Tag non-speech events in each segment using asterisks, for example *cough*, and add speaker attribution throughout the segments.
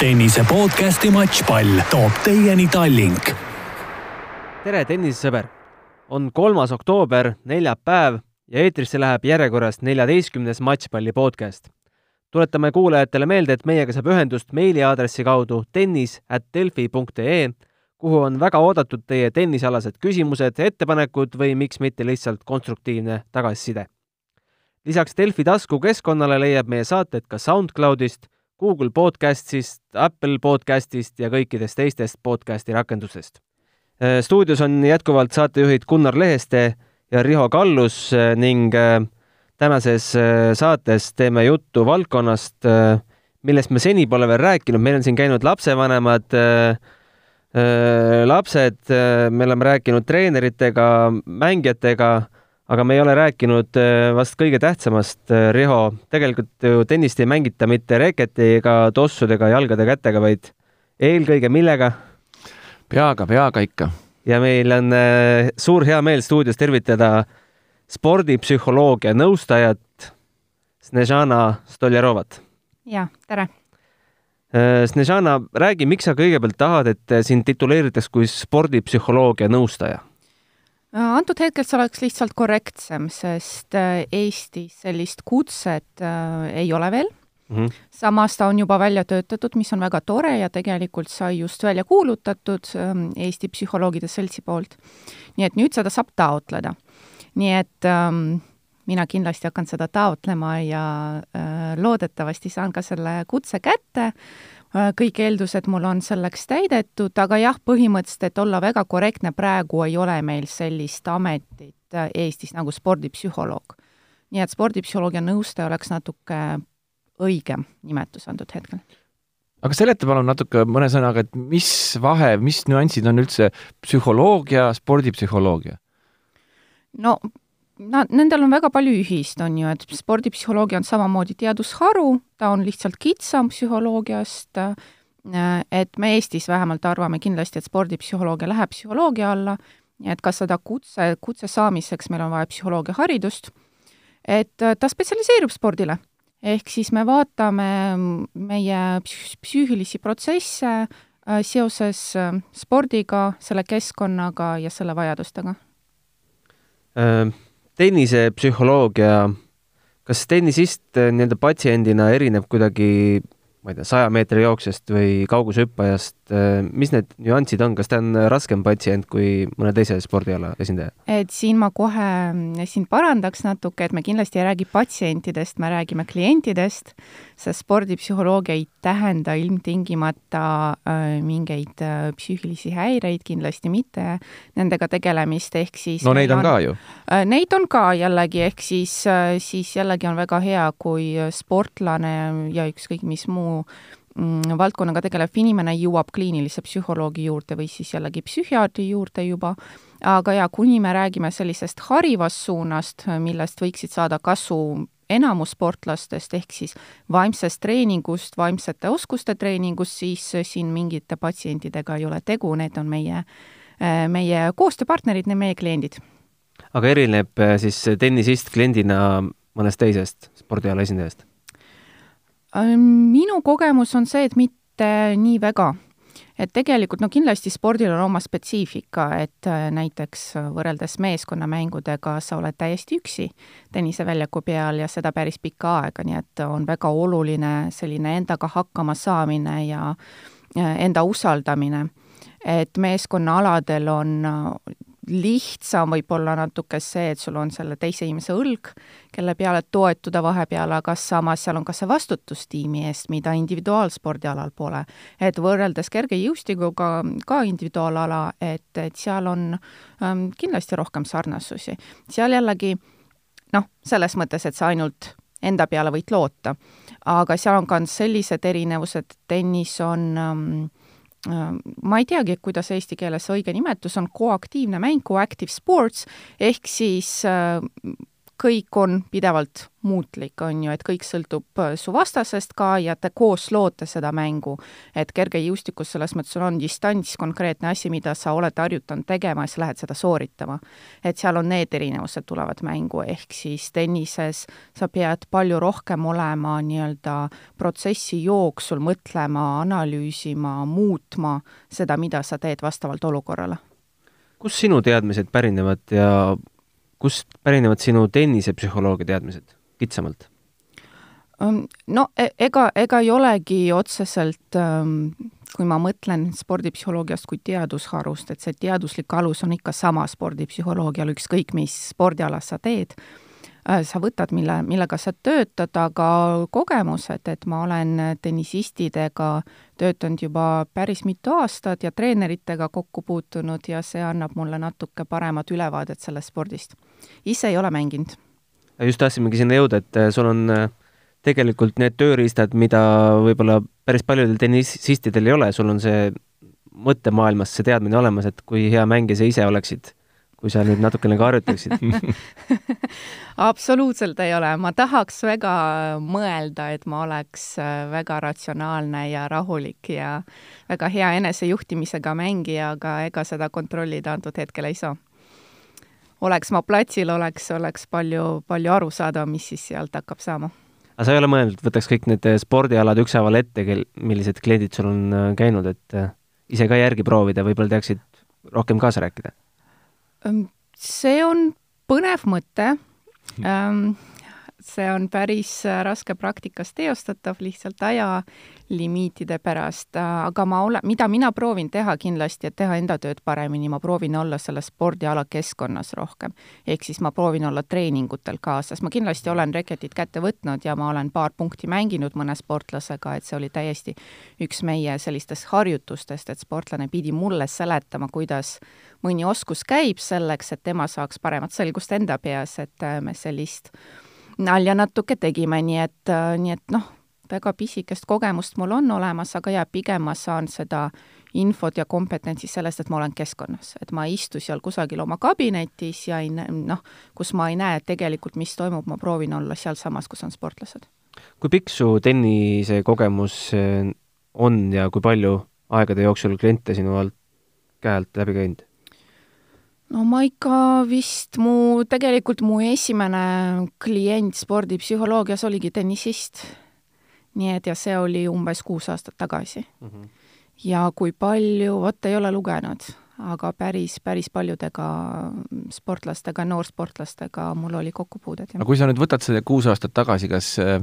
Speaker 1: tennise podcasti Matšpall toob teieni Tallink.
Speaker 2: tere, tennisesõber! on kolmas oktoober, neljapäev ja eetrisse läheb järjekorras neljateistkümnes Matšpalli podcast. tuletame kuulajatele meelde, et meiega saab ühendust meiliaadressi kaudu tennis.delfi.ee, kuhu on väga oodatud teie tennisealased küsimused, ettepanekud või miks mitte lihtsalt konstruktiivne tagasiside. lisaks Delfi taskukeskkonnale leiab meie saated ka SoundCloudist Google podcastist, Apple podcastist ja kõikidest teistest podcasti rakendustest. Äh, stuudios on jätkuvalt saatejuhid Gunnar Leheste ja Riho Kallus äh, ning äh, tänases saates teeme juttu valdkonnast, millest me seni pole veel rääkinud, meil on siin käinud lapsevanemad, lapsed, me oleme rääkinud treeneritega, mängijatega aga me ei ole rääkinud äh, vast kõige tähtsamast, äh, Riho, tegelikult ju tennist ei mängita mitte reketiga, tossudega, jalgade-kätega, vaid eelkõige millega?
Speaker 3: peaga, peaga ikka.
Speaker 2: ja meil on äh, suur hea meel stuudios tervitada spordipsühholoogia nõustajat Snežana Stoljarovat.
Speaker 4: ja, tere!
Speaker 2: Snežana, räägi, miks sa kõigepealt tahad, et sind tituleeritakse kui spordipsühholoogia nõustaja?
Speaker 4: Antud hetkel see oleks lihtsalt korrektsem, sest äh, Eestis sellist kutset äh, ei ole veel mm. -hmm. samas ta on juba välja töötatud, mis on väga tore ja tegelikult sai just välja kuulutatud ähm, Eesti Psühholoogide Seltsi poolt. nii et nüüd seda saab taotleda. nii et ähm, mina kindlasti hakkan seda taotlema ja äh, loodetavasti saan ka selle kutse kätte kõik eeldused mul on selleks täidetud, aga jah, põhimõtteliselt, et olla väga korrektne, praegu ei ole meil sellist ametit äh, Eestis nagu spordipsühholoog. nii et spordipsühholoogia nõustaja oleks natuke õigem nimetus antud hetkel.
Speaker 3: aga seleta palun natuke mõne sõnaga, et mis vahe, mis nüansid on üldse psühholoogia, spordipsühholoogia?
Speaker 4: no nad, nendel on väga palju ühist, on ju, et spordipsühholoogia on samamoodi teadusharu, ta on lihtsalt kitsam psühholoogiast, äh, et me Eestis vähemalt arvame kindlasti, et spordipsühholoogia läheb psühholoogia alla, et kas seda kutse, kutse saamiseks meil on vaja psühholoogiaharidust, et äh, ta spetsialiseerub spordile. ehk siis me vaatame meie psüühilisi protsesse äh, seoses spordiga, selle keskkonnaga ja selle vajadustega
Speaker 2: ähm tennisepsühholoogia, kas tennisist äh, nii-öelda patsiendina erineb kuidagi ma ei tea, saja meetri jooksjast või kaugushüppajast, äh, mis need nüansid on, kas ta on raskem patsient kui mõne teise spordiala esindaja?
Speaker 4: et siin ma kohe sind parandaks natuke, et me kindlasti ei räägi patsientidest, me räägime klientidest, sest spordipsühholoogia ei tähenda ilmtingimata äh, mingeid äh, psüühilisi häireid, kindlasti mitte nendega tegelemist, ehk siis
Speaker 3: no neid on, on ka ju
Speaker 4: äh,? Neid on ka jällegi, ehk siis äh,, siis jällegi on väga hea, kui sportlane ja ükskõik mis muu mm, valdkonnaga tegelev inimene jõuab kliinilise psühholoogi juurde või siis jällegi psühhiaatri juurde juba, aga jaa, kuni me räägime sellisest harivast suunast, millest võiksid saada kasu enamus sportlastest, ehk siis vaimsest treeningust, vaimsete oskuste treeningust, siis siin mingite patsientidega ei ole tegu, need on meie, meie koostööpartnerid, need meie kliendid.
Speaker 2: aga erineb äh, siis tennisist kliendina mõnest teisest spordiala esindajast?
Speaker 4: Äh, minu kogemus on see, et mitte nii väga. et tegelikult no kindlasti spordil on oma spetsiifika, et äh, näiteks võrreldes meeskonnamängudega sa oled täiesti üksi tenniseväljaku peal ja seda päris pikka aega, nii et on väga oluline selline endaga hakkama saamine ja enda usaldamine. et meeskonnaaladel on lihtsam võib-olla natuke see, et sul on selle teise inimese õlg, kelle peale toetuda vahepeal, aga samas seal on ka see vastutus tiimi eest, mida individuaalspordialal pole. et võrreldes kergejõustikuga ka individuaalala, et, et seal on ähm, kindlasti rohkem sarnasusi. seal jällegi noh, selles mõttes, et sa ainult enda peale võid loota. aga seal on ka sellised erinevused, tennis on ähm, Äh, ma ei teagi, kuidas eesti keeles õige nimetus on, koaktiivne mäng, coactive sports, ehk siis äh, kõik on pidevalt muutlik, on ju, et kõik sõltub äh, su vastasest ka ja te koos loote seda mängu. et kergejõustikus selles mõttes on distants konkreetne asi, mida sa oled harjutanud tegema ja sa lähed seda sooritama. et seal on need erinevused tulevad mängu, ehk siis tennises sa pead palju rohkem olema nii-öelda protsessi jooksul, mõtlema, analüüsima, muutma seda, mida sa teed vastavalt olukorrale.
Speaker 2: kust sinu teadmised pärinevad ja kust pärinevad sinu tennisepsühholoogia teadmised kitsamalt?
Speaker 4: No e-, ega, ega ei olegi otseselt, kui ma mõtlen spordipsühholoogiast kui teadusharust, et see teaduslik alus on ikka sama spordipsühholoogial, ükskõik mis spordialas sa teed sa võtad, mille, millega sa töötad, aga kogemused, et ma olen tennisistidega töötanud juba päris mitu aastat ja treeneritega kokku puutunud ja see annab mulle natuke paremat ülevaadet sellest spordist. ise ei ole mänginud.
Speaker 2: just tahtsimegi sinna jõuda, et äh, sul on äh, tegelikult need tööriistad, mida võib-olla päris paljudel tennisistidel ei ole, sul on see mõttemaailmas see teadmine olemas, et kui hea mängija sa ise oleksid kui sa nüüd natukene ka harjutaksid *laughs*
Speaker 4: absoluutselt ei ole, ma tahaks väga mõelda, et ma oleks äh, väga ratsionaalne ja rahulik ja väga hea enesejuhtimisega mängija, aga ega seda kontrollida antud hetkel ei saa. oleks ma platsil, oleks, oleks palju, palju arusaadavam, mis siis sealt hakkab saama
Speaker 2: aga sa ei ole mõelnud, võtaks kõik need spordialad ükshaaval ette, kel-, millised kliendid sul on äh, käinud, et äh, ise ka järgi proovida, võib-olla teaksid rohkem kaasa rääkida?
Speaker 4: See on põnev mõte. See on päris äh, raske praktikas teostatav lihtsalt ajalimiitide pärast, aga ma olen, mida mina proovin teha kindlasti, et teha enda tööd paremini, ma proovin olla selles spordiala keskkonnas rohkem. ehk siis ma proovin olla treeningutel kaasas, ma kindlasti olen reketit kätte võtnud ja ma olen paar punkti mänginud mõne sportlasega, et see oli täiesti üks meie sellistest harjutustest, et sportlane pidi mulle seletama, kuidas mõni oskus käib selleks, et tema saaks paremat selgust enda peas, et äh, me sellist nalja natuke tegime, nii et, nii et noh, väga pisikest kogemust mul on olemas, aga jaa, pigem ma saan seda infot ja kompetentsi sellest, et ma olen keskkonnas, et ma ei istu seal kusagil oma kabinetis ja ei näe, noh, kus ma ei näe tegelikult, mis toimub, ma proovin olla sealsamas, kus on sportlased.
Speaker 2: kui pikk su tennise kogemus äh, on ja kui palju aegade jooksul kliente sinu alt, käe alt läbi käinud?
Speaker 4: No ma ikka vist, mu, tegelikult mu esimene klient spordipsühholoogias oligi tennisist. nii et ja see oli umbes kuus aastat tagasi mm. -hmm. ja kui palju, vot ei ole lugenud, aga päris, päris paljudega sportlastega, noorsportlastega mul oli kokkupuudet.
Speaker 3: aga kui sa nüüd võtad selle kuus aastat tagasi, kas äh,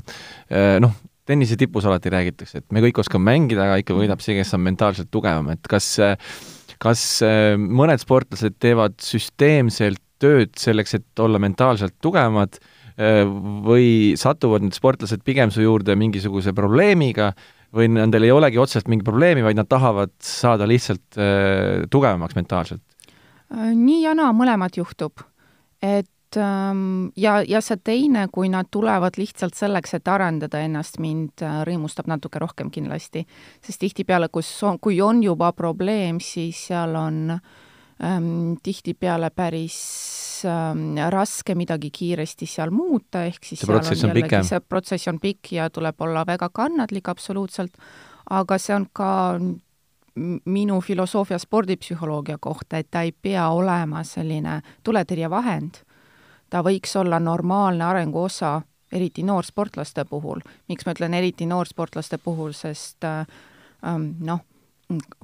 Speaker 3: äh, noh, tennise tipus alati räägitakse, et me kõik oskame mängida, aga ikka võidab see, kes on mentaalselt tugevam, et kas äh, kas äh, mõned sportlased teevad süsteemselt tööd selleks, et olla mentaalselt tugevamad äh, või satuvad need sportlased pigem su juurde mingisuguse probleemiga või nendel ei olegi otseselt mingit probleemi, vaid nad tahavad saada lihtsalt äh, tugevamaks mentaalselt?
Speaker 4: nii ja naa, mõlemat juhtub. et ja, ja see teine, kui nad tulevad lihtsalt selleks, et arendada ennast, mind äh, rõõmustab natuke rohkem kindlasti. sest tihtipeale, kus on, kui on juba probleem, siis seal on ähm, tihtipeale päris ähm, raske midagi kiiresti seal muuta, ehk siis
Speaker 3: see protsess on, on pikem.
Speaker 4: see protsess on pikk ja tuleb olla väga kannatlik absoluutselt, aga see on ka minu filosoofia spordipsühholoogia kohta, et ta ei pea olema selline tuletõrjevahend ta võiks olla normaalne arengu osa, eriti noorsportlaste puhul. miks ma ütlen eriti noorsportlaste puhul, sest äh, ähm, noh,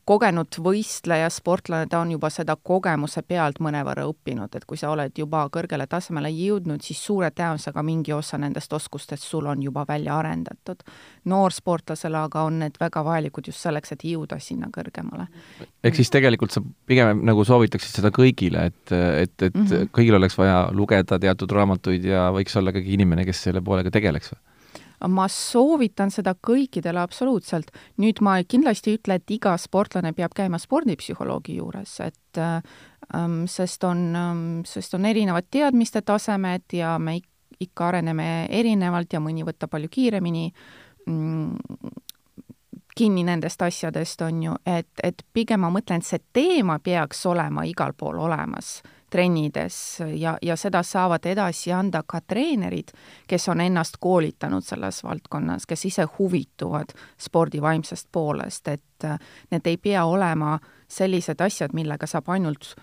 Speaker 4: kogenud võistleja, sportlane, ta on juba seda kogemuse pealt mõnevõrra õppinud, et kui sa oled juba kõrgele tasemele jõudnud, siis suure tõenäosusega mingi osa nendest oskustest sul on juba välja arendatud. noorsportlasele aga on need väga vajalikud just selleks, et jõuda sinna kõrgemale.
Speaker 3: ehk siis tegelikult sa pigem nagu soovitaksid seda kõigile, et, et, et mm -hmm. kõigil oleks vaja lugeda teatud raamatuid ja võiks olla ikkagi inimene, kes selle poolega tegeleks või?
Speaker 4: Ma soovitan seda kõikidele absoluutselt. nüüd ma kindlasti ei ütle, et iga sportlane peab käima spordipsühholoogi juures, et ähm, sest on ähm,, sest on erinevad teadmiste tasemed ja me ikka areneme erinevalt ja mõni võtab palju kiiremini mm, kinni nendest asjadest, on ju, et, et pigem ma mõtlen, et see teema peaks olema igal pool olemas trennides ja, ja seda saavad edasi anda ka treenerid, kes on ennast koolitanud selles valdkonnas, kes ise huvituvad spordi vaimsest poolest, et äh, need ei pea olema sellised asjad, millega saab ainult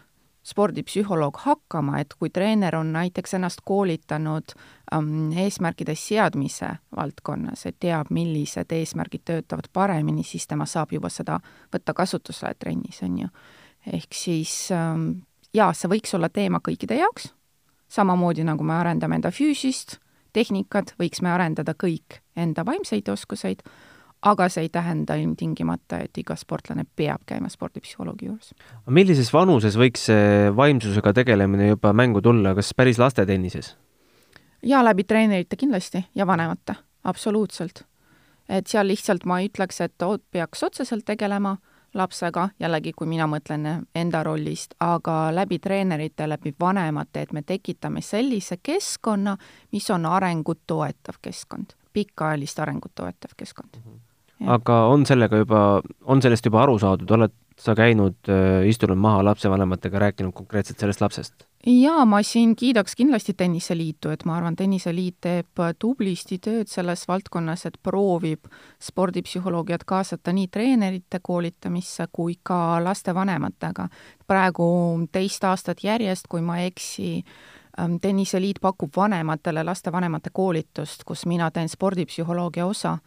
Speaker 4: spordipsühholoog hakkama, et kui treener on näiteks ennast koolitanud ähm, eesmärkide seadmise valdkonnas, et teab, millised eesmärgid töötavad paremini, siis tema saab juba seda võtta kasutusele trennis, on ju. ehk siis ähm, jaa, see võiks olla teema kõikide jaoks, samamoodi nagu me arendame enda füüsist, tehnikat, võiks me arendada kõik enda vaimseid oskuseid, aga see ei tähenda ilmtingimata, et iga sportlane peab käima spordipsühholoogi juures.
Speaker 2: millises vanuses võiks see vaimsusega tegelemine juba mängu tulla, kas päris lastetennises?
Speaker 4: jaa, läbi treenerite kindlasti ja vanemate, absoluutselt. et seal lihtsalt ma ei ütleks, et peaks otseselt tegelema lapsega, jällegi, kui mina mõtlen enda rollist, aga läbi treenerite, läbi vanemate, et me tekitame sellise keskkonna, mis on arengut toetav keskkond, pikaajalist arengut toetav keskkond mm.
Speaker 2: -hmm. aga on sellega juba, on sellest juba aru saadud, oled sa käinud, äh, istunud maha lapsevanematega, rääkinud konkreetselt sellest lapsest?
Speaker 4: jaa, ma siin kiidaks kindlasti Tenniseliitu, et ma arvan, Tenniseliit teeb tublisti tööd selles valdkonnas, et proovib spordipsühholoogiat kaasata nii treenerite koolitamisse kui ka lastevanematega. praegu teist aastat järjest, kui ma ei eksi, ähm, Tenniseliit pakub vanematele lastevanemate koolitust, kus mina teen spordipsühholoogia osa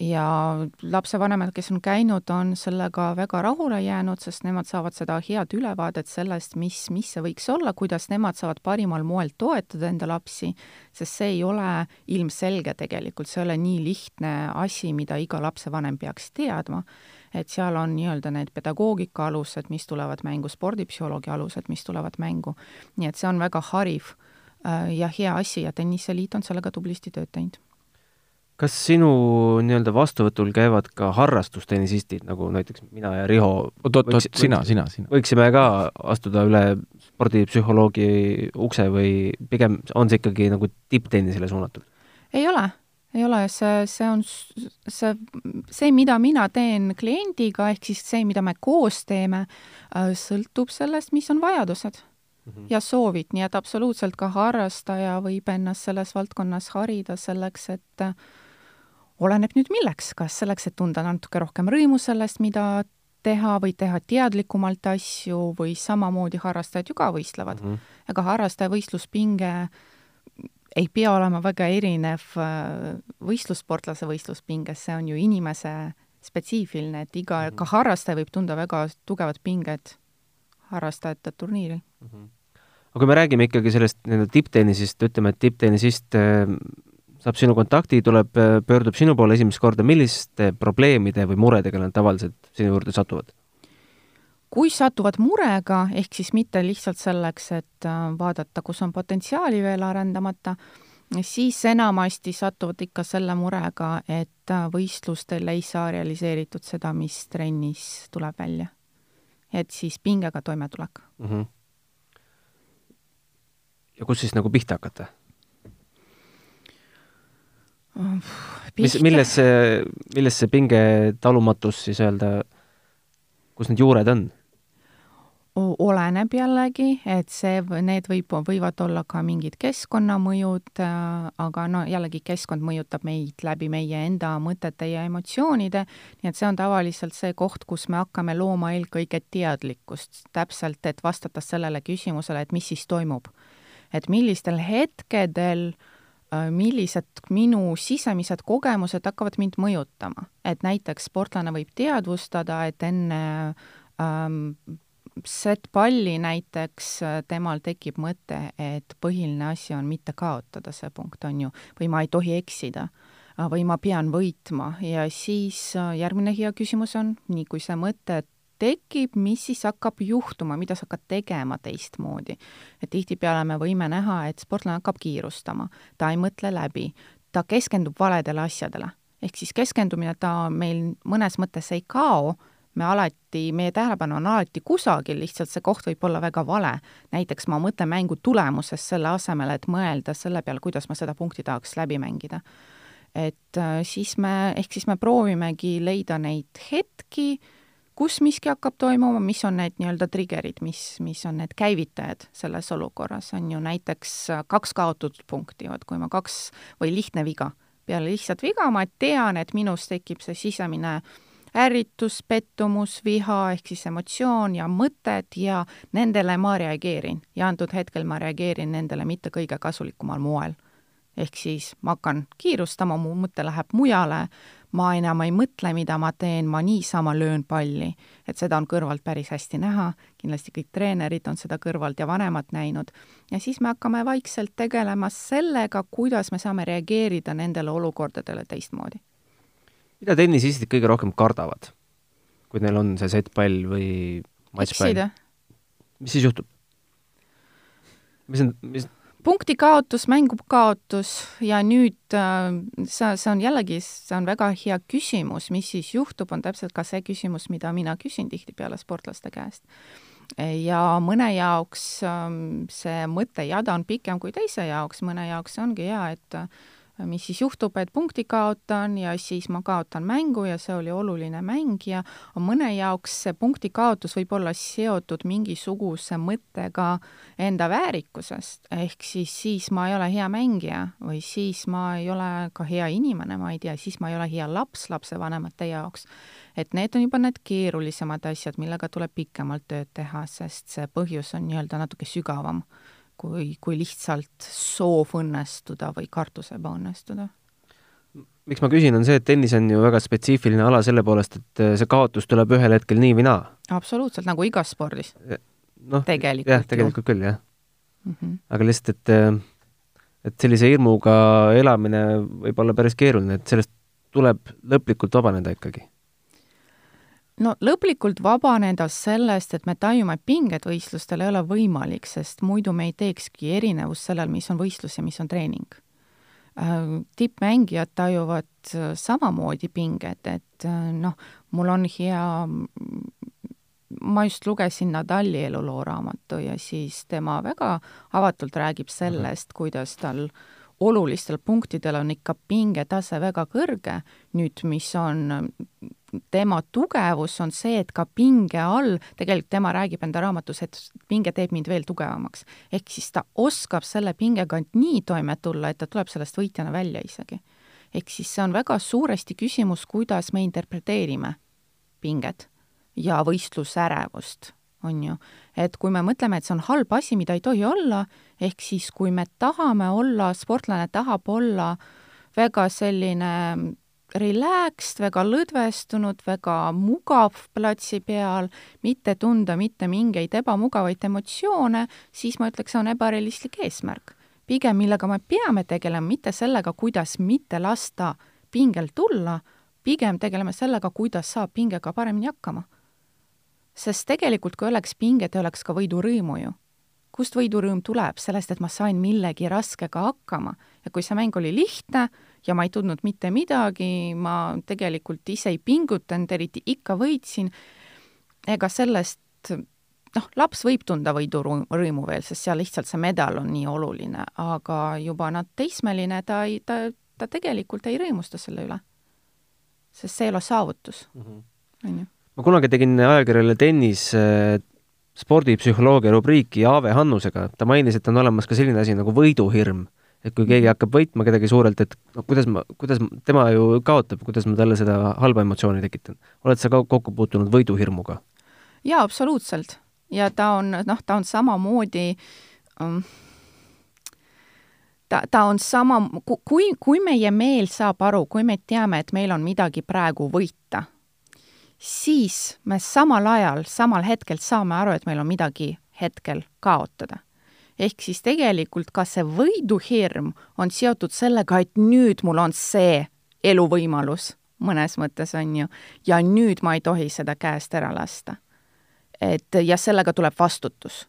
Speaker 4: ja lapsevanemad, kes on käinud, on sellega väga rahule jäänud, sest nemad saavad seda head ülevaadet sellest, mis, mis see võiks olla, kuidas nemad saavad parimal moel toetada enda lapsi, sest see ei ole ilmselge tegelikult, see ei ole nii lihtne asi, mida iga lapsevanem peaks teadma. et seal on nii-öelda need pedagoogika alused, mis tulevad mängu, spordipsühholoogia alused, mis tulevad mängu. nii et see on väga hariv äh, ja hea asi ja Tenniseliit on sellega tublisti tööd teinud
Speaker 2: kas sinu nii-öelda vastuvõtul käivad ka harrastustennisistid, nagu näiteks mina ja Riho
Speaker 3: oot-oot-oot, sina, sina, sina.
Speaker 2: võiksime ka astuda üle spordipsühholoogi ukse või pigem on see ikkagi nagu tipptennisele suunatud?
Speaker 4: ei ole, ei ole, see, see on see, see, mida mina teen kliendiga, ehk siis see, mida me koos teeme, äh, sõltub sellest, mis on vajadused mm -hmm. ja soovid, nii et absoluutselt ka harrastaja võib ennast selles valdkonnas harida selleks, et oleneb nüüd milleks, kas selleks, et tunda natuke rohkem rõõmu sellest, mida teha või teha teadlikumalt asju või samamoodi harrastajad ju ka võistlevad mm. -hmm. ega harrastaja võistluspinge ei pea olema väga erinev äh, võistlussportlase võistluspingest, see on ju inimese spetsiifiline, et iga mm, -hmm. ka harrastaja võib tunda väga tugevat pinget harrastajate turniiril mm.
Speaker 2: -hmm. aga kui me räägime ikkagi sellest nii-öelda tipptennisist, ütleme, et tipptennisist äh, saab sinu kontakti, tuleb, pöördub sinu poole esimest korda, milliste probleemide või muredega nad tavaliselt sinu juurde satuvad?
Speaker 4: kui satuvad murega, ehk siis mitte lihtsalt selleks, et äh, vaadata, kus on potentsiaali veel arendamata, siis enamasti satuvad ikka selle murega, et äh, võistlustel ei saa realiseeritud seda, mis trennis tuleb välja. et siis pingega toimetulek mm. -hmm.
Speaker 2: ja kus siis nagu pihta hakata? Mis, milles see, milles see pinge talumatus siis öelda, kus need juured on?
Speaker 4: oleneb jällegi, et see, need võib, võivad olla ka mingid keskkonnamõjud, äh, aga no jällegi keskkond mõjutab meid läbi meie enda mõtete ja emotsioonide, nii et see on tavaliselt see koht, kus me hakkame looma eelkõige teadlikkust, täpselt, et vastata sellele küsimusele, et mis siis toimub. et millistel hetkedel Äh, millised minu sisemised kogemused hakkavad mind mõjutama. et näiteks sportlane võib teadvustada, et enne ähm, set-palli näiteks äh, temal tekib mõte, et põhiline asi on mitte kaotada see punkt, on ju, või ma ei tohi eksida äh, või ma pean võitma ja siis järgmine hea küsimus on, nii kui see mõte tekib, mis siis hakkab juhtuma, mida sa hakkad tegema teistmoodi. et tihtipeale me võime näha, et sportlane hakkab kiirustama, ta ei mõtle läbi, ta keskendub valedele asjadele. ehk siis keskendumine, ta meil mõnes mõttes ei kao, me alati, meie tähelepanu on alati kusagil, lihtsalt see koht võib olla väga vale. näiteks ma mõtlen mängu tulemusest selle asemel, et mõelda selle peale, kuidas ma seda punkti tahaks läbi mängida. et äh, siis me, ehk siis me proovimegi leida neid hetki, kus miski hakkab toimuma, mis on need nii-öelda trigger'id, mis, mis on need käivitajad selles olukorras, on ju näiteks kaks kaotatud punkti, vot kui ma kaks või lihtne viga, peale lihtsat viga ma tean, et minus tekib see sisemine ärritus, pettumus, viha ehk siis emotsioon ja mõtted ja nendele ma reageerin ja antud hetkel ma reageerin nendele mitte kõige kasulikumal moel. ehk siis ma hakkan kiirustama, mu mõte läheb mujale, ma enam ei mõtle, mida ma teen, ma niisama löön palli. et seda on kõrvalt päris hästi näha, kindlasti kõik treenerid on seda kõrvalt ja vanemad näinud, ja siis me hakkame vaikselt tegelema sellega, kuidas me saame reageerida nendele olukordadele teistmoodi.
Speaker 2: mida tennisistid kõige rohkem kardavad, kui neil on see settpall või matšpall? mis siis juhtub? mis on, mis,
Speaker 4: punkti kaotus, mängu kaotus ja nüüd äh, see, see on jällegi, see on väga hea küsimus, mis siis juhtub, on täpselt ka see küsimus, mida mina küsin tihtipeale sportlaste käest. ja mõne jaoks ähm, see mõttejada on pikem kui teise jaoks, mõne jaoks ongi hea, et mis siis juhtub, et punkti kaotan ja siis ma kaotan mängu ja see oli oluline mäng ja mõne jaoks see punkti kaotus võib olla seotud mingisuguse mõttega enda väärikusest, ehk siis siis ma ei ole hea mängija või siis ma ei ole ka hea inimene, ma ei tea, siis ma ei ole hea laps lapsevanemate jaoks. et need on juba need keerulisemad asjad, millega tuleb pikemalt tööd teha, sest see põhjus on nii-öelda natuke sügavam kui, kui lihtsalt soov õnnestuda või kartus ebaõnnestuda.
Speaker 2: miks ma küsin, on see, et tennis on ju väga spetsiifiline ala selle poolest, et äh, see kaotus tuleb ühel hetkel nii või naa.
Speaker 4: absoluutselt, nagu igas spordis.
Speaker 2: noh,
Speaker 4: tegelikult
Speaker 2: jah, tegelikult küll, jah
Speaker 4: mm. -hmm.
Speaker 2: aga lihtsalt, et äh, et sellise hirmuga elamine võib olla päris keeruline, et sellest tuleb lõplikult vabaneda ikkagi
Speaker 4: no lõplikult vabaneda sellest, et me tajume, et pinged võistlustel ei ole võimalik, sest muidu me ei teekski erinevust sellel, mis on võistlus ja mis on treening. Äh, tippmängijad tajuvad äh, samamoodi pinget, et äh, noh, mul on hea, ma just lugesin Nadali eluloo raamatu ja siis tema väga avatult räägib sellest, kuidas tal olulistel punktidel on ikka pingetase väga kõrge, nüüd mis on tema tugevus on see, et ka pinge all, tegelikult tema räägib enda raamatus, et pinge teeb mind veel tugevamaks. ehk siis ta oskab selle pingega nii toime tulla, et ta tuleb sellest võitjana välja isegi. ehk siis see on väga suuresti küsimus, kuidas me interpreteerime pinget ja võistlusärevust, on ju. et kui me mõtleme, et see on halb asi, mida ei tohi olla, ehk siis kui me tahame olla, sportlane tahab olla väga selline relaxed, väga lõdvestunud, väga mugav platsi peal, mitte tunda mitte mingeid ebamugavaid emotsioone, siis ma ütleks, see on ebarealistlik eesmärk. pigem, millega me peame tegelema, mitte sellega, kuidas mitte lasta pingel tulla, pigem tegeleme sellega, kuidas saab pingega paremini hakkama. sest tegelikult, kui oleks pinget, ei oleks ka võidurõõmu ju kust võidurõõm tuleb, sellest, et ma sain millegi raskega hakkama ja kui see mäng oli lihtne, ja ma ei tundnud mitte midagi, ma tegelikult ise ei pingutanud, eriti ikka võitsin, ega sellest noh, laps võib tunda võidurõõmu veel, sest seal lihtsalt see medal on nii oluline, aga juba nad teismeline, ta ei, ta, ta tegelikult ei rõõmusta selle üle. sest see ei ole saavutus,
Speaker 2: Mhm.
Speaker 4: on ju.
Speaker 2: ma kunagi tegin ajakirjale tennis äh, spordipsühholoogia rubriiki Aave Hannusega, ta mainis, et on olemas ka selline asi nagu võiduhirm et kui keegi hakkab võitma kedagi suurelt, et no kuidas ma, kuidas ma, tema ju kaotab, kuidas ma talle seda halba emotsiooni tekitan. oled sa ka kokku puutunud võiduhirmuga?
Speaker 4: jaa, absoluutselt. ja ta on, noh, ta on samamoodi um, ta, ta on sama, kui, kui meie meel saab aru, kui me teame, et meil on midagi praegu võita, siis me samal ajal, samal hetkel saame aru, et meil on midagi hetkel kaotada ehk siis tegelikult ka see võiduhirm on seotud sellega, et nüüd mul on see eluvõimalus, mõnes mõttes on ju, ja nüüd ma ei tohi seda käest ära lasta. et ja sellega tuleb vastutus.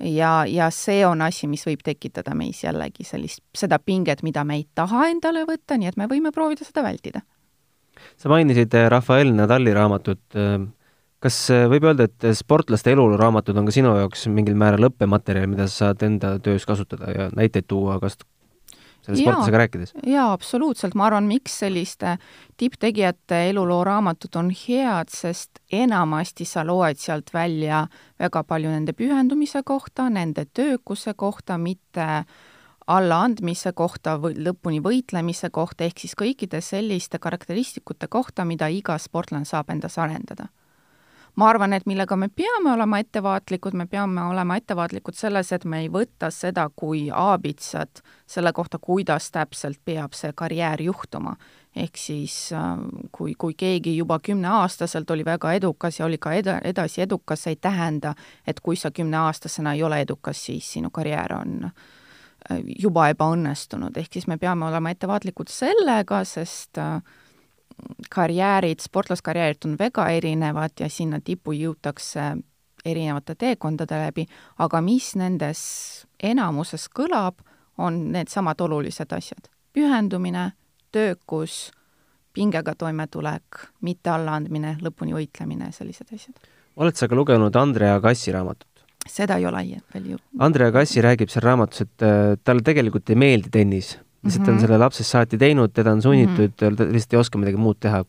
Speaker 4: ja, ja see on asi, mis võib tekitada meis jällegi sellist, seda pinget, mida me ei taha endale võtta, nii et me võime proovida seda vältida.
Speaker 2: sa mainisid eh, Rafael Nadali raamatut äh, kas äh, võib öelda, et äh, sportlaste eluraamatud on ka sinu jaoks mingil määral õppematerjal, mida sa saad enda töös kasutada ja näiteid tuua, kas selle
Speaker 4: Jaa.
Speaker 2: sportlasega rääkides?
Speaker 4: jaa, absoluutselt, ma arvan, miks selliste tipptegijate elulooraamatud on head, sest enamasti sa loed sealt välja väga palju nende pühendumise kohta, nende töökuse kohta, mitte allaandmise kohta või lõpuni võitlemise kohta, ehk siis kõikide selliste karakteristikute kohta, mida iga sportlane saab endas arendada ma arvan, et millega me peame olema ettevaatlikud, me peame olema ettevaatlikud selles, et me ei võta seda kui aabitsat selle kohta, kuidas täpselt peab see karjäär juhtuma. ehk siis äh, kui, kui keegi juba kümneaastaselt oli väga edukas ja oli ka eda-, edasi edukas, see ei tähenda, et kui sa kümneaastasena ei ole edukas, siis sinu karjäär on äh, juba ebaõnnestunud, ehk siis me peame olema ettevaatlikud sellega, sest äh, karjäärid, sportlaskarjäärid on väga erinevad ja sinna tippu jõutakse erinevate teekondade läbi, aga mis nendes enamuses kõlab, on needsamad olulised asjad. pühendumine, töökus, pingega toimetulek, mitte allaandmine, lõpuni võitlemine, sellised asjad.
Speaker 2: oled sa ka lugenud Andrea Kassi raamatut?
Speaker 4: seda ei ole veel ju.
Speaker 2: Andrea Kassi räägib seal raamatus, et äh, talle tegelikult ei meeldi tennis lihtsalt mm -hmm. on
Speaker 4: Mhm.
Speaker 2: selle lapsest saati teinud, teda on sunnitud mm, -hmm. ta lihtsalt ei oska midagi muud teha.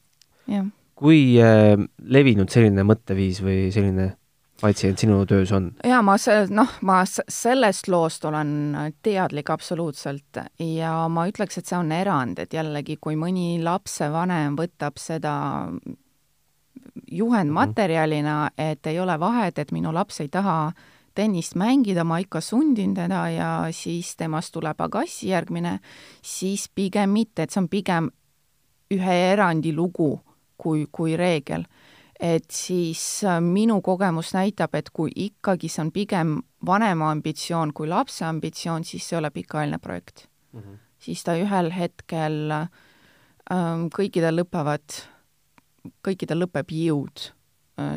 Speaker 4: jah.
Speaker 2: kui äh, levinud selline mõtteviis või selline patsient sinu töös on?
Speaker 4: jaa, ma see, noh, ma sellest loost olen teadlik absoluutselt ja ma ütleks, et see on erand, et jällegi, kui mõni lapsevanem võtab seda juhendmaterjalina, et ei ole vahet, et minu laps ei taha tennist mängida, ma ikka sundin teda ja siis temast tuleb agassi järgmine, siis pigem mitte, et see on pigem ühe erandi lugu kui, kui reegel. et siis äh, minu kogemus näitab, et kui ikkagi see on pigem vanema ambitsioon kui lapse ambitsioon, siis see ei ole pikaajaline projekt mm. -hmm. siis ta ühel hetkel ähm, kõikidel lõpevad, kõikidel lõpeb jõud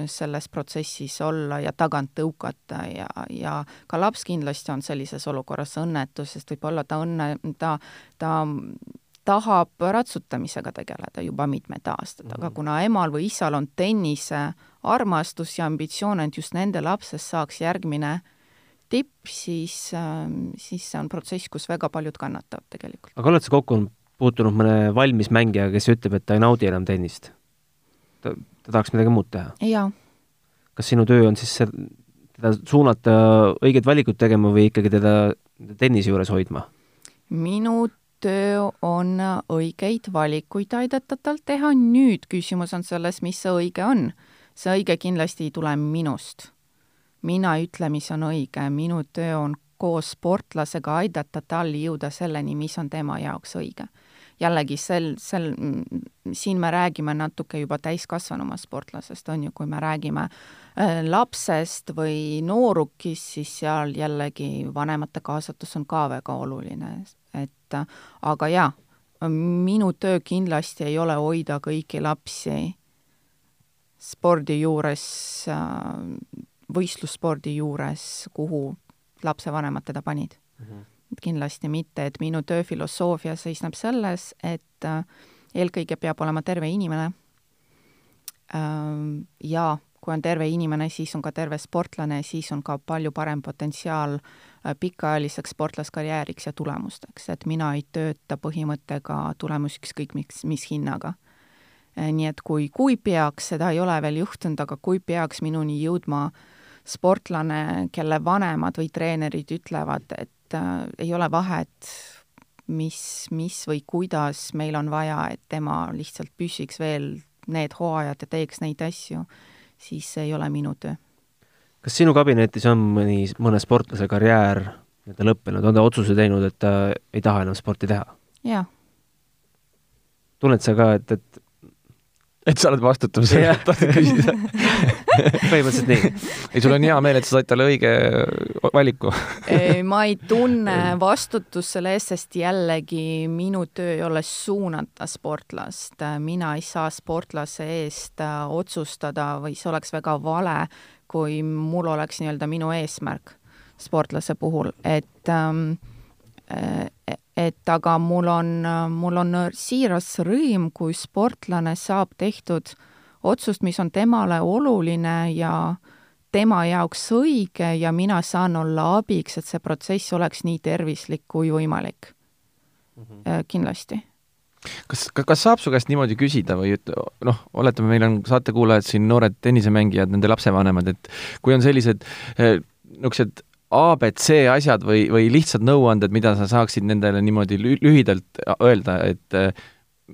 Speaker 4: selles protsessis olla ja tagant tõukata ja, ja ka laps kindlasti on sellises olukorras õnnetu, sest võib-olla ta õnne, ta, ta tahab ratsutamisega tegeleda juba mitmed aastad mm, -hmm. aga kuna emal või isal on tennise armastus ja ambitsioon, et just nende lapsest saaks järgmine tipp, siis, siis see on protsess, kus väga paljud kannatavad tegelikult.
Speaker 2: aga oled sa kokku puutunud mõne valmis mängijaga, kes ütleb, et ta ei naudi enam tennist? ta, ta tahaks midagi muud teha?
Speaker 4: jaa.
Speaker 2: kas sinu töö on siis see, teda suunata õiget valikut tegema või ikkagi teda tennise juures hoidma?
Speaker 4: minu töö on õigeid valikuid aidata tal teha, nüüd küsimus on selles, mis see õige on. see õige kindlasti ei tule minust. mina ei ütle, mis on õige, minu töö on koos sportlasega aidata tal jõuda selleni, mis on tema jaoks õige. Jällegi sel, sel, siin me räägime natuke juba täiskasvanuma sportlasest, on ju, kui me räägime äh, lapsest või noorukist, siis seal jällegi vanemate kaasatus on ka väga oluline, et aga jaa, minu töö kindlasti ei ole hoida kõiki lapsi spordi juures, võistlusspordi juures, kuhu lapsevanemad teda panid mm. -hmm. Kindlasti mitte, et minu töö filosoofia seisneb selles, et eelkõige peab olema terve inimene ja kui on terve inimene, siis on ka terve sportlane, siis on ka palju parem potentsiaal pikaajaliseks sportlaskarjääriks ja tulemusteks, et mina ei tööta põhimõttega tulemus ükskõik mis, mis hinnaga. nii et kui, kui peaks, seda ei ole veel juhtunud, aga kui peaks minuni jõudma sportlane, kelle vanemad või treenerid ütlevad, et äh, ei ole vahet, mis, mis või kuidas meil on vaja, et tema lihtsalt püsiks veel need hooajad ja teeks neid asju, siis see ei ole minu töö.
Speaker 2: kas sinu kabinetis on mõni, mõne sportlase karjäär nii-öelda lõppenud, on ta otsuse teinud, et ta ei taha enam sporti teha?
Speaker 4: jaa.
Speaker 2: tunned sa ka, et, et
Speaker 3: et sa oled vastutav selle eest, tahtsid küsida *laughs*
Speaker 2: põhimõtteliselt nii.
Speaker 3: ei, sul on hea meel, et sa said talle õige valiku
Speaker 4: ma ei tunne vastutust selle eest, sest jällegi minu töö ei ole suunata sportlast. mina ei saa sportlase eest otsustada või see oleks väga vale, kui mul oleks nii-öelda minu eesmärk sportlase puhul, et ähm, et aga mul on, mul on siiras rõõm, kui sportlane saab tehtud otsust, mis on temale oluline ja tema jaoks õige ja mina saan olla abiks, et see protsess oleks nii tervislik kui võimalik. mm -hmm. kindlasti
Speaker 3: kas, kas saab su käest niimoodi küsida või et noh, oletame, meil on saatekuulajad siin, noored tennisemängijad, nende lapsevanemad, et kui on sellised niisugused abc asjad või, või lihtsad nõuanded, mida sa saaksid nendele niimoodi lühidalt öelda, et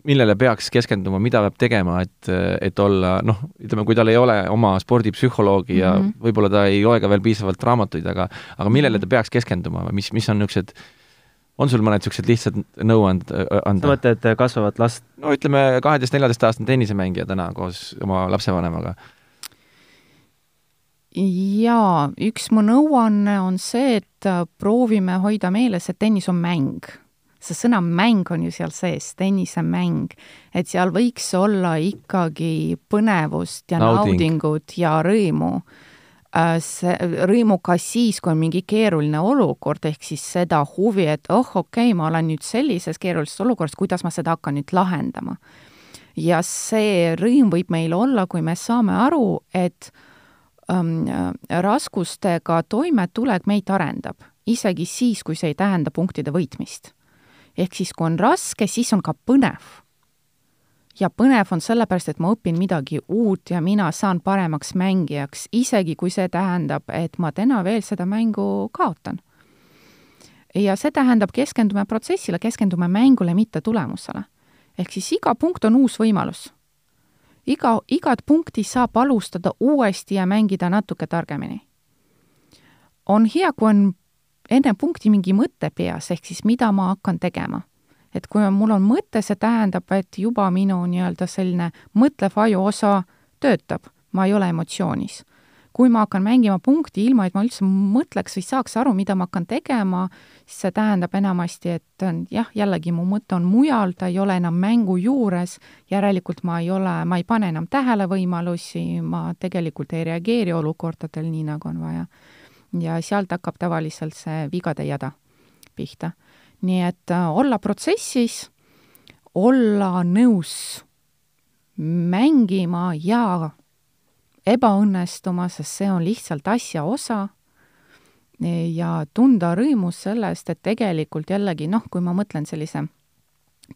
Speaker 3: millele peaks keskenduma, mida peab tegema, et, et olla noh, ütleme, kui tal ei ole oma spordipsühholoogi ja mm -hmm. võib-olla ta ei loe ka veel piisavalt raamatuid, aga aga millele ta peaks keskenduma või mis, mis on niisugused on sul mõned niisugused lihtsad nõuanded anda?
Speaker 2: sa mõtled kasvavat last?
Speaker 3: no ütleme, kaheteist-neljateistaastane tennisemängija täna koos oma lapsevanemaga.
Speaker 4: jaa, üks mu nõuanne on see, et proovime hoida meeles, et tennis on mäng see sõna mäng on ju seal sees, tennisemäng, et seal võiks olla ikkagi põnevust ja Nauding. naudingut ja rõõmu. Äh, see, rõõmu ka siis, kui on mingi keeruline olukord, ehk siis seda huvi, et oh, okei okay,, ma olen nüüd sellises keerulises olukorras, kuidas ma seda hakkan nüüd lahendama. ja see rõõm võib meil olla, kui me saame aru, et ähm, raskustega toimetulek meid arendab, isegi siis, kui see ei tähenda punktide võitmist ehk siis kui on raske, siis on ka põnev. ja põnev on sellepärast, et ma õpin midagi uut ja mina saan paremaks mängijaks, isegi kui see tähendab, et ma täna veel seda mängu kaotan. ja see tähendab, keskendume protsessile, keskendume mängule, mitte tulemusele. ehk siis iga punkt on uus võimalus. iga, igat punkti saab alustada uuesti ja mängida natuke targemini. on hea, kui on enne punkti mingi mõte peas, ehk siis mida ma hakkan tegema. et kui mul on mõte, see tähendab, et juba minu nii-öelda selline mõtlev aju osa töötab, ma ei ole emotsioonis. kui ma hakkan mängima punkti ilma, et ma üldse mõtleks või saaks aru, mida ma hakkan tegema, siis see tähendab enamasti, et jah, jällegi mu mõte on mujal, ta ei ole enam mängu juures, järelikult ma ei ole, ma ei pane enam tähele võimalusi, ma tegelikult ei reageeri olukordadel nii, nagu on vaja ja sealt hakkab tavaliselt see vigade jada pihta. nii et äh, olla protsessis, olla nõus mängima ja ebaõnnestuma, sest see on lihtsalt asja osa, ja tunda rõõmu sellest, et tegelikult jällegi noh, kui ma mõtlen sellise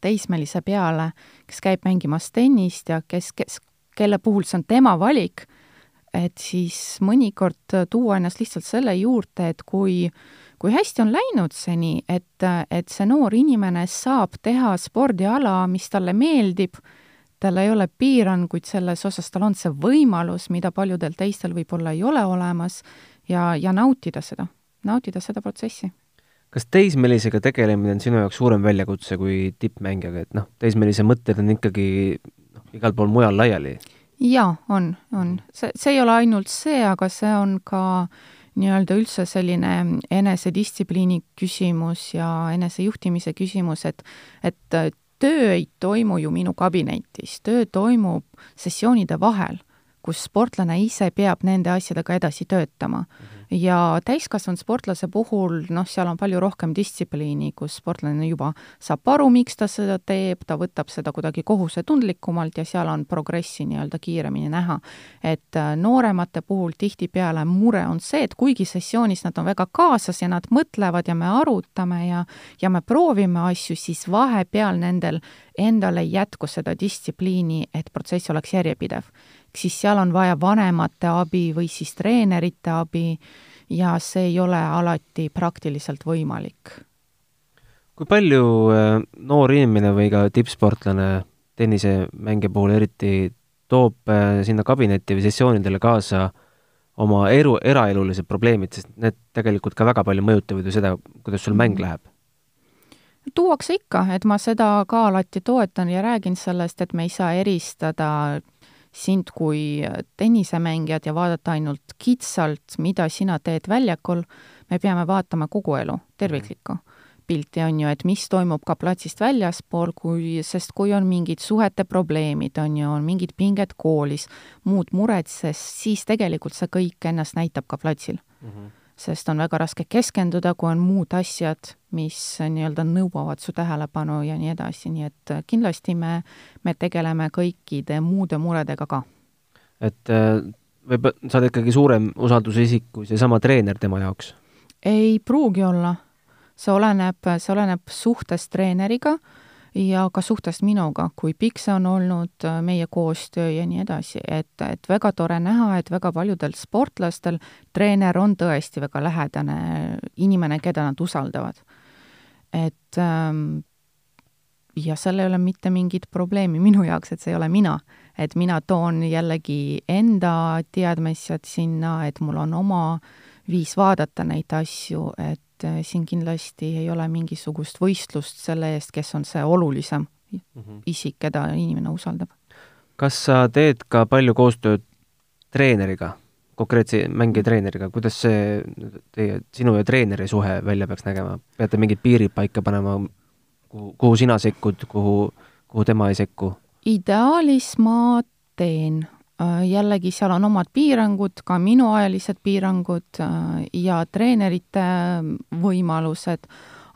Speaker 4: teismelise peale, kes käib mängimas tennist ja kes, kes, kelle puhul see on tema valik, et siis mõnikord tuua ennast lihtsalt selle juurde, et kui kui hästi on läinud see nii, et, et see noor inimene saab teha spordiala, mis talle meeldib, tal ei ole piiranguid selles osas, tal on see võimalus, mida paljudel teistel võib-olla ei ole olemas, ja, ja nautida seda, nautida seda protsessi
Speaker 2: kas teismelisega tegelemine on sinu jaoks suurem väljakutse kui tippmängijaga, et noh, teismelise mõtted on ikkagi noh, igal pool mujal laiali?
Speaker 4: Jaa, on, on. see, see ei ole ainult see, aga see on ka nii-öelda üldse selline enesedistsipliini küsimus ja enesejuhtimise küsimus, et et töö ei toimu ju minu kabinetis, töö toimub sessioonide vahel, kus sportlane ise peab nende asjadega edasi töötama mm. -hmm ja täiskasvanud sportlase puhul, noh, seal on palju rohkem distsipliini, kus sportlane juba saab aru, miks ta seda teeb, ta võtab seda kuidagi kohusetundlikumalt ja seal on progressi nii-öelda kiiremini näha. et äh, nooremate puhul tihtipeale mure on see, et kuigi sessioonis nad on väga kaasas ja nad mõtlevad ja me arutame ja ja me proovime asju, siis vahepeal nendel endal ei jätku seda distsipliini, et protsess oleks järjepidev siis seal on vaja vanemate abi või siis treenerite abi ja see ei ole alati praktiliselt võimalik.
Speaker 2: kui palju äh, noor inimene või ka tippsportlane tennisemängija puhul eriti toob äh, sinna kabinetti või sessioonidele kaasa oma eru, eraelulised probleemid, sest need tegelikult ka väga palju mõjutavad ju seda, kuidas sul mäng läheb?
Speaker 4: tuuakse ikka, et ma seda ka alati toetan ja räägin sellest, et me ei saa eristada sind kui tennisemängijat ja vaadata ainult kitsalt, mida sina teed väljakul, me peame vaatama kogu elu, terviklikku pilti, on ju, et mis toimub ka platsist väljaspool, kui, sest kui on mingid suhete probleemid, on ju, on mingid pinged koolis, muud mured, sest siis tegelikult see kõik ennast näitab ka platsil mm. -hmm sest on väga raske keskenduda, kui on muud asjad, mis nii-öelda nõuavad su tähelepanu ja nii edasi, nii et kindlasti me, me tegeleme kõikide muude muredega ka.
Speaker 2: et äh, võib, sa oled ikkagi suurem usaldusisik kui seesama treener tema jaoks?
Speaker 4: ei pruugi olla. see oleneb, see oleneb suhtest treeneriga ja ka suhtest minuga, kui pikk see on olnud äh, meie koostöö ja nii edasi, et, et väga tore näha, et väga paljudel sportlastel treener on tõesti väga lähedane inimene, keda nad usaldavad. et ähm, ja seal ei ole mitte mingit probleemi minu jaoks, et see ei ole mina. et mina toon jällegi enda teadmised sinna, et mul on oma viis vaadata neid asju, et äh, siin kindlasti ei ole mingisugust võistlust selle eest, kes on see olulisem mm -hmm. isik, keda inimene usaldab.
Speaker 2: kas sa teed ka palju koostööd treeneriga, konkreetse mängijatreeneriga, kuidas see teie, sinu ja treeneri suhe välja peaks nägema? peate mingid piirid paika panema, kuhu, kuhu sina sekkud, kuhu, kuhu tema ei sekku?
Speaker 4: ideaalis ma teen jällegi seal on omad piirangud, ka minuajalised piirangud äh, ja treenerite võimalused,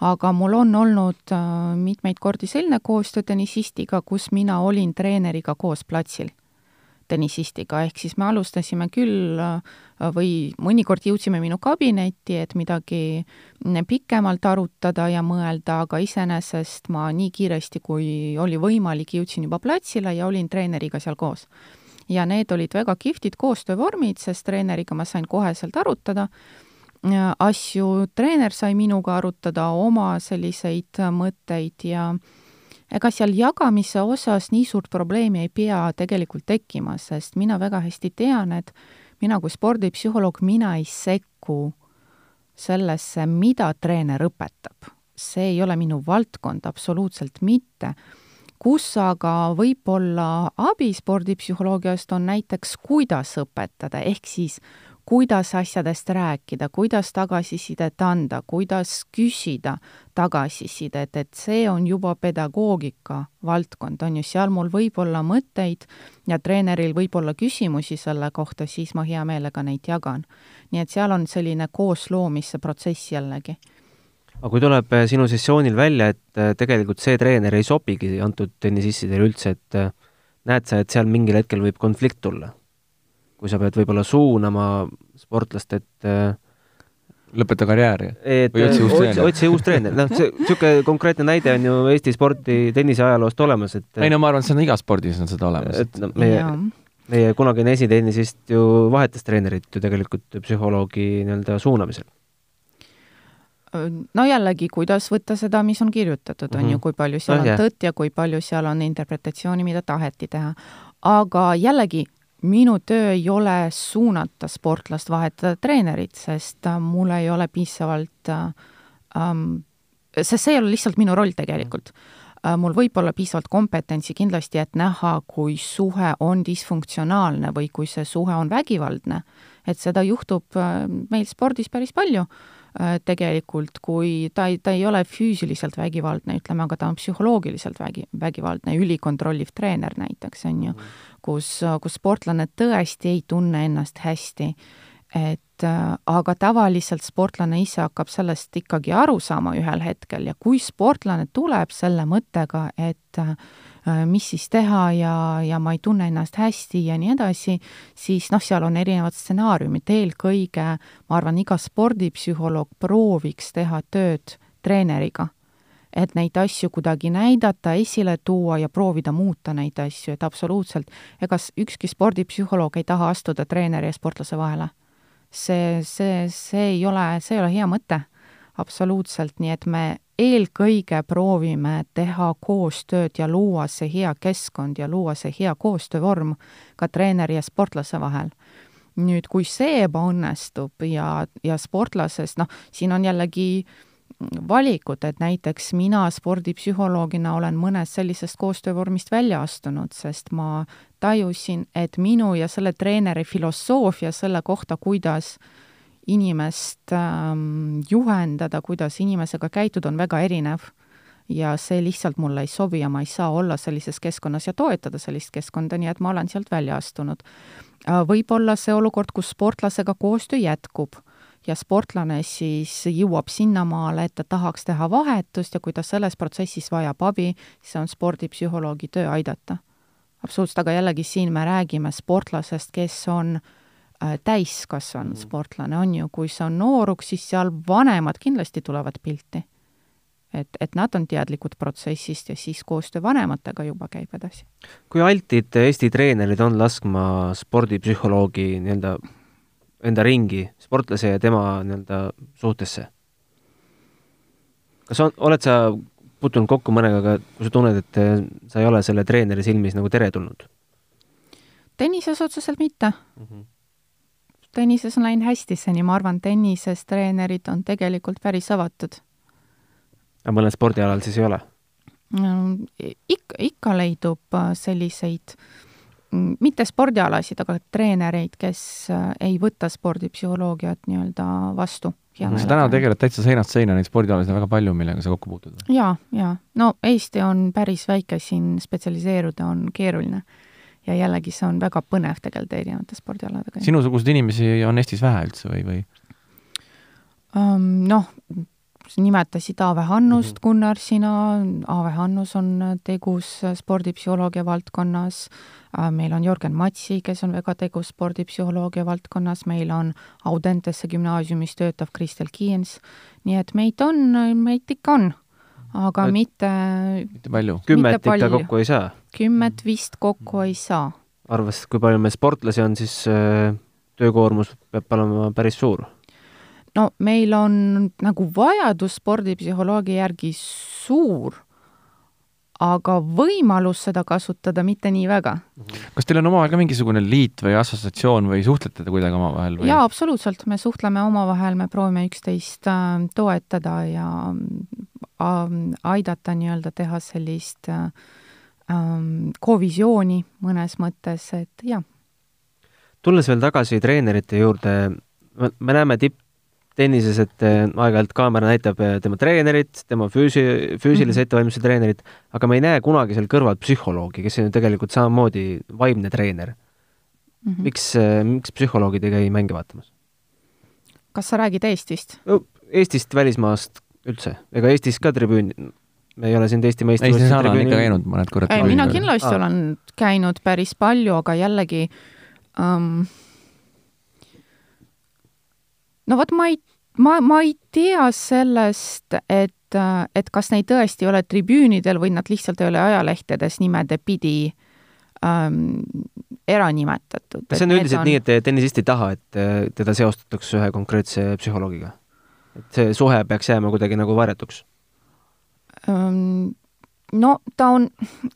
Speaker 4: aga mul on olnud äh, mitmeid kordi selline koostöö tennisistiga, kus mina olin treeneriga koos platsil tennisistiga, ehk siis me alustasime küll või mõnikord jõudsime minu kabinetti, et midagi pikemalt arutada ja mõelda, aga iseenesest ma nii kiiresti, kui oli võimalik, jõudsin juba platsile ja olin treeneriga seal koos ja need olid väga kihvtid koostöövormid, sest treeneriga ma sain koheselt arutada asju, treener sai minuga arutada oma selliseid mõtteid ja ega seal jagamise osas nii suurt probleemi ei pea tegelikult tekkima, sest mina väga hästi tean, et mina kui spordipsühholoog, mina ei sekku sellesse, mida treener õpetab. see ei ole minu valdkond, absoluutselt mitte kus aga võib-olla abi spordipsühholoogiast on näiteks, kuidas õpetada, ehk siis kuidas asjadest rääkida, kuidas tagasisidet anda, kuidas küsida tagasisidet, et see on juba pedagoogika valdkond, on ju, seal mul võib olla mõtteid ja treeneril võib olla küsimusi selle kohta, siis ma hea meelega neid jagan. nii et seal on selline koosloomise protsess jällegi
Speaker 2: aga kui tuleb äh, sinu sessioonil välja, et äh, tegelikult see treener ei sobigi antud tennisistidele üldse, et äh, näed sa, et seal mingil hetkel võib konflikt tulla? kui sa pead võib-olla suunama sportlast, et
Speaker 3: lõpeta karjääri?
Speaker 2: või otsi uus treener? otsi uus treener, noh, see, niisugune konkreetne näide on ju Eesti spordi tenniseajaloost olemas, et
Speaker 3: ei no ma arvan, et see on igas spordis on seda olemas.
Speaker 2: et no meie, meie kunagine esitennisist ju vahetas treenerit ju tegelikult psühholoogi nii-öelda suunamisel
Speaker 4: no jällegi, kuidas võtta seda, mis on kirjutatud, on mm -hmm. ju, mhm. kui palju seal no, on tõtt ja kui palju seal on interpretatsiooni, mida taheti teha. aga jällegi, minu töö ei ole suunata sportlast vahetada treenerit, sest äh, mul ei ole piisavalt ähm,, sest see ei ole lihtsalt minu roll tegelikult äh, mul võib olla piisavalt kompetentsi kindlasti, et näha, kui suhe on disfunktsionaalne või kui see suhe on vägivaldne. et seda juhtub äh, meil spordis päris palju Äh, tegelikult, kui ta ei, ta ei ole füüsiliselt vägivaldne, ütleme, aga ta on psühholoogiliselt vägi, vägivaldne, ülikontrolliv treener näiteks, on ju, mhm. kus, kus sportlane tõesti ei tunne ennast hästi. Et äh, aga tavaliselt sportlane ise hakkab sellest ikkagi aru saama ühel hetkel ja kui sportlane tuleb selle mõttega, et äh, mis siis teha ja, ja ma ei tunne ennast hästi ja nii edasi, siis noh, seal on erinevad stsenaariumid, eelkõige ma arvan, iga spordipsühholoog prooviks teha tööd treeneriga. et neid asju kuidagi näidata, esile tuua ja proovida muuta neid asju, et absoluutselt, ega ükski spordipsühholoog ei taha astuda treeneri ja sportlase vahele. See, see, see ei ole, see ei ole hea mõte absoluutselt, nii et me eelkõige proovime teha koostööd ja luua see hea keskkond ja luua see hea koostöövorm ka treeneri ja sportlase vahel. nüüd, kui see ebaõnnestub ja, ja sportlasest, noh, siin on jällegi valikud, et näiteks mina spordipsühholoogina olen mõnest sellisest koostöövormist välja astunud, sest ma tajusin, et minu ja selle treeneri filosoofia selle kohta, kuidas inimest ähm, juhendada, kuidas inimesega käituda, on väga erinev. ja see lihtsalt mulle ei sobi ja ma ei saa olla sellises keskkonnas ja toetada sellist keskkonda, nii et ma olen sealt välja astunud. Äh, võib olla see olukord, kus sportlasega koostöö jätkub ja sportlane siis jõuab sinnamaale, et ta tahaks teha vahetust ja kui ta selles protsessis vajab abi, siis on spordipsühholoogi töö aidata. absoluutselt, aga jällegi siin me räägime sportlasest, kes on äh, täiskasvanud
Speaker 2: Mhm.
Speaker 4: sportlane, on ju, kui see on nooruk, siis seal vanemad kindlasti tulevad pilti. et, et nad on teadlikud protsessist ja siis koostöö vanematega juba käib edasi.
Speaker 2: kui altid Eesti treenerid on laskma spordipsühholoogi nii-öelda enda ringi, sportlase ja tema nii-öelda suhtesse? kas on, oled sa puutunud kokku mõnega, aga kui sa tunned, et eh, sa ei ole selle treeneri silmis nagu teretulnud
Speaker 4: tennises otseselt mitte
Speaker 2: mm? -hmm.
Speaker 4: tennises on läinud hästi seni, ma arvan, tennises treenerid on tegelikult päris avatud.
Speaker 2: aga mõnel spordialal siis ei ole?
Speaker 4: ikka, ikka leidub äh, selliseid, mm, mitte spordialasid, aga treenereid, kes äh, ei võta spordipsühholoogiat nii-öelda vastu.
Speaker 3: sa täna tegeled täitsa seinast seina, neid spordialasid on väga palju, millega sa kokku puutud?
Speaker 4: jaa, jaa. no Eesti on päris väike, siin spetsialiseeruda on keeruline ja jällegi see on väga põnev tegeleda erinevate spordialadega.
Speaker 3: sinusuguseid inimesi on Eestis vähe üldse või, või?
Speaker 4: um,? Noh, nimetasid Aave Hannust mm, -hmm. Gunnar, sina, Aave Hannus on tegus spordipsühholoogia valdkonnas, meil on Jörgen Matsi, kes on väga tegus spordipsühholoogia valdkonnas, meil on Audentese gümnaasiumis töötav Kristel Kiens, nii et meid on, meid ikka on, aga et mitte
Speaker 3: mitte palju?
Speaker 2: kümmet ikka kokku ei saa?
Speaker 4: kümmet vist kokku ei saa.
Speaker 2: arvestades, kui palju meil sportlasi on, siis äh, töökoormus peab olema päris suur
Speaker 4: no meil on nagu vajadus spordipsühholoogia järgi suur, aga võimalus seda kasutada mitte nii väga.
Speaker 3: kas teil on omavahel ka mingisugune liit või assotsiatsioon või suhtlete te kuidagi omavahel või?
Speaker 4: jaa, absoluutselt, me suhtleme omavahel, me proovime üksteist äh, toetada ja äh, aidata nii-öelda teha sellist äh, kovisiooni mõnes mõttes, et jah.
Speaker 2: tulles veel tagasi treenerite juurde, me näeme tipptennises, et aeg-ajalt kaamera näitab tema treenerit, tema füüsi, füüsilise mm -hmm. ettevalmistuse treenerit, aga me ei näe kunagi seal kõrval psühholoogi, kes on ju tegelikult samamoodi vaimne treener mm. -hmm. miks, miks psühholoogid ei käi mänge vaatamas?
Speaker 4: kas sa räägid Eestist?
Speaker 2: Eestist, välismaast üldse, ega Eestis ka tribüün, me ei ole siin Eesti meistrivõistluste
Speaker 3: Eestis olen ikka käinud mõned korrad.
Speaker 4: mina kindlasti ah. olen käinud päris palju, aga jällegi um, no vot, ma ei, ma, ma ei tea sellest, et, et kas neid tõesti ei ole tribüünidel või nad lihtsalt ei ole ajalehtedes nimede pidi ähm, ära nimetatud.
Speaker 2: see on üldiselt on... nii, et tennisist ei taha, et teda seostatakse ühe konkreetse psühholoogiga? et see suhe peaks jääma kuidagi nagu varjatuks?
Speaker 4: no ta on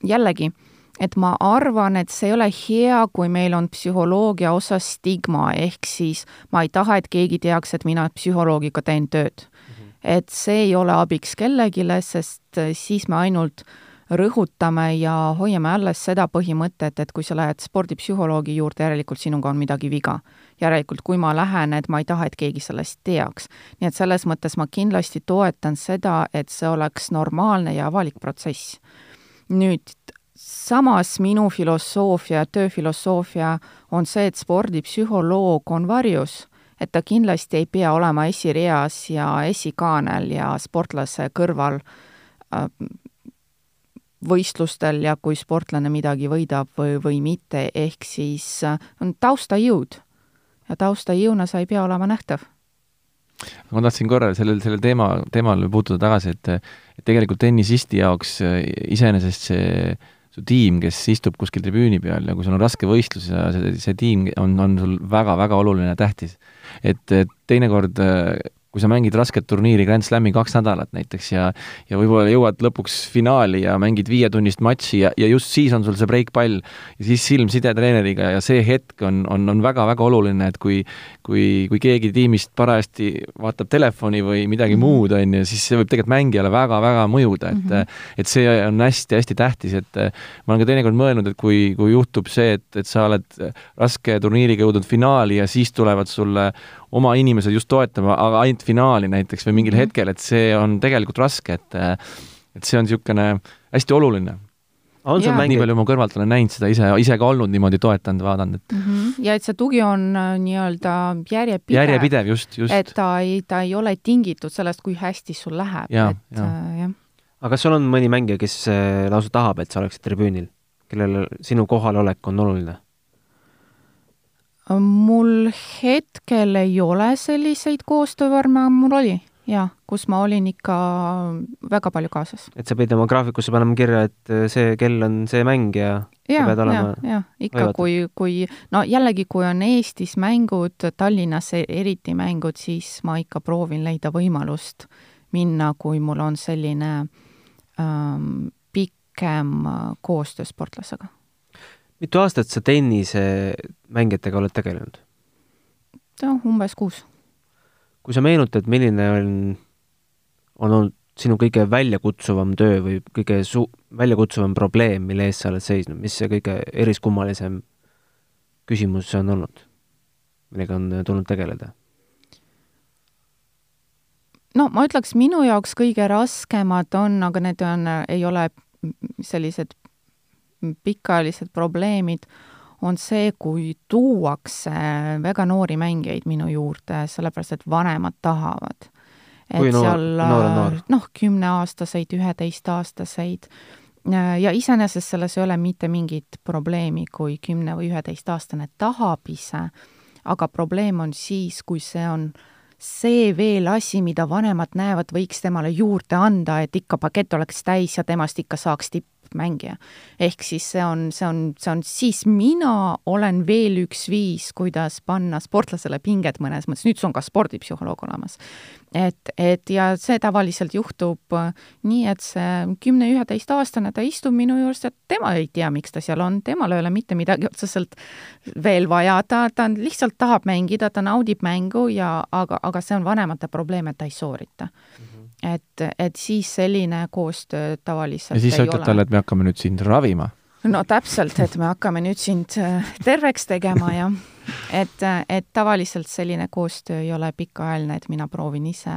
Speaker 4: jällegi, et ma arvan, et see ei ole hea, kui meil on psühholoogia osas stigma, ehk siis ma ei taha, et keegi teaks, et mina psühholoogiga teen tööd mm. -hmm. et see ei ole abiks kellelegi, sest siis me ainult rõhutame ja hoiame alles seda põhimõtet, et kui sa lähed spordipsühholoogi juurde, järelikult sinuga on midagi viga. järelikult, kui ma lähen, et ma ei taha, et keegi sellest teaks. nii et selles mõttes ma kindlasti toetan seda, et see oleks normaalne ja avalik protsess. nüüd samas minu filosoofia, tööfilosoofia on see, et spordipsühholoog on varjus, et ta kindlasti ei pea olema esireas ja esikaanel ja sportlase kõrval äh, võistlustel ja kui sportlane midagi võidab või, või mitte, ehk siis äh, on taustajõud. ja taustajõuna sa ei pea olema nähtav.
Speaker 3: ma tahtsin korra sellel, sellel teema, teemal puutuda tagasi, et et tegelikult tennisisti jaoks äh, iseenesest see su tiim, kes istub kuskil tribüüni peal ja kui sul on raske võistlus ja see, see tiim on, on sul väga-väga oluline ja tähtis. et, et teinekord äh, kui sa mängid rasket turniiri Grand Slami kaks nädalat näiteks ja ja võib-olla jõuad lõpuks finaali ja mängid viietunnist matši ja, ja just siis on sul see breikpall ja siis silmside treeneriga ja see hetk on, on, on väga-väga oluline, et kui kui, kui keegi tiimist parajasti vaatab telefoni või midagi -hmm. muud, on ju, siis see võib tegelikult mängijale väga-väga mõjuda, et mm -hmm. et see on hästi-hästi tähtis, et ma olen ka teinekord mõelnud, et kui, kui juhtub see, et, et sa oled raske turniiriga jõudnud finaali ja siis tulevad sulle oma inimesed just toetama, aga ainult finaali näiteks või mingil mm -hmm. hetkel, et see on tegelikult raske, et et see on niisugune hästi oluline. Mängid... nii palju ma kõrvalt olen näinud seda ise, ise ka olnud niimoodi toetanud, vaadanud, et
Speaker 4: mm. -hmm. ja et see tugi on äh, nii-öelda järjepidev.
Speaker 3: järjepidev, just, just.
Speaker 4: et ta ei, ta ei ole tingitud sellest, kui hästi sul läheb, et ja. Äh, jah.
Speaker 2: aga kas sul on mõni mängija, kes äh, lausa tahab, et sa oleksid tribüünil, kellel sinu kohalolek on oluline?
Speaker 4: Mul hetkel ei ole selliseid koostöövorme, mul oli jaa, kus ma olin ikka väga palju kaasas.
Speaker 2: et sa pidid oma graafikusse panema kirja, et see kell on see mäng ja
Speaker 4: ja, ja, ja ikka, kui, kui no jällegi, kui on Eestis mängud, Tallinnas eriti mängud, siis ma ikka proovin leida võimalust minna, kui mul on selline ähm, pikem koostöö sportlasega.
Speaker 2: Mitu aastat sa tennisemängijatega oled tegelenud?
Speaker 4: no umbes kuus
Speaker 2: kui sa meenutad, milline on, on olnud sinu kõige väljakutsuvam töö või kõige su-, väljakutsuvam probleem, mille eest sa oled seisnud, mis see kõige eriskummalisem küsimus on olnud, millega on tulnud tegeleda?
Speaker 4: no ma ütleks, minu jaoks kõige raskemad on, aga need on, ei ole sellised pikaajalised probleemid, on see, kui tuuakse väga noori mängijaid minu juurde, sellepärast et vanemad tahavad.
Speaker 2: kui noor, on noor?
Speaker 4: noh, kümneaastaseid, üheteistaastaseid ja iseenesest selles ei ole mitte mingit probleemi, kui kümne või üheteistaastane tahab ise, aga probleem on siis, kui see on see veel asi, mida vanemad näevad, võiks temale juurde anda, et ikka pakett oleks täis ja temast ikka saaks tipp, mängija. ehk siis see on, see on, see on siis mina olen veel üks viis, kuidas panna sportlasele pinget mõnes mõttes, nüüd sul on ka spordipsühholoog olemas. et, et ja see tavaliselt juhtub äh, nii, et see kümne-üheteistaastane, ta istub minu juures ja tema ei tea, miks ta seal on, temal ei ole mitte midagi otseselt veel vaja, ta, ta lihtsalt tahab mängida, ta naudib mängu ja aga, aga see on vanemate probleem, et ta ei soorita mm. -hmm et, et siis selline koostöö tavaliselt
Speaker 3: ja siis sa ütled talle, et me hakkame nüüd sind ravima?
Speaker 4: no täpselt, et me hakkame nüüd sind äh, terveks tegema ja et, et tavaliselt selline koostöö ei ole pikaajaline, et mina proovin ise,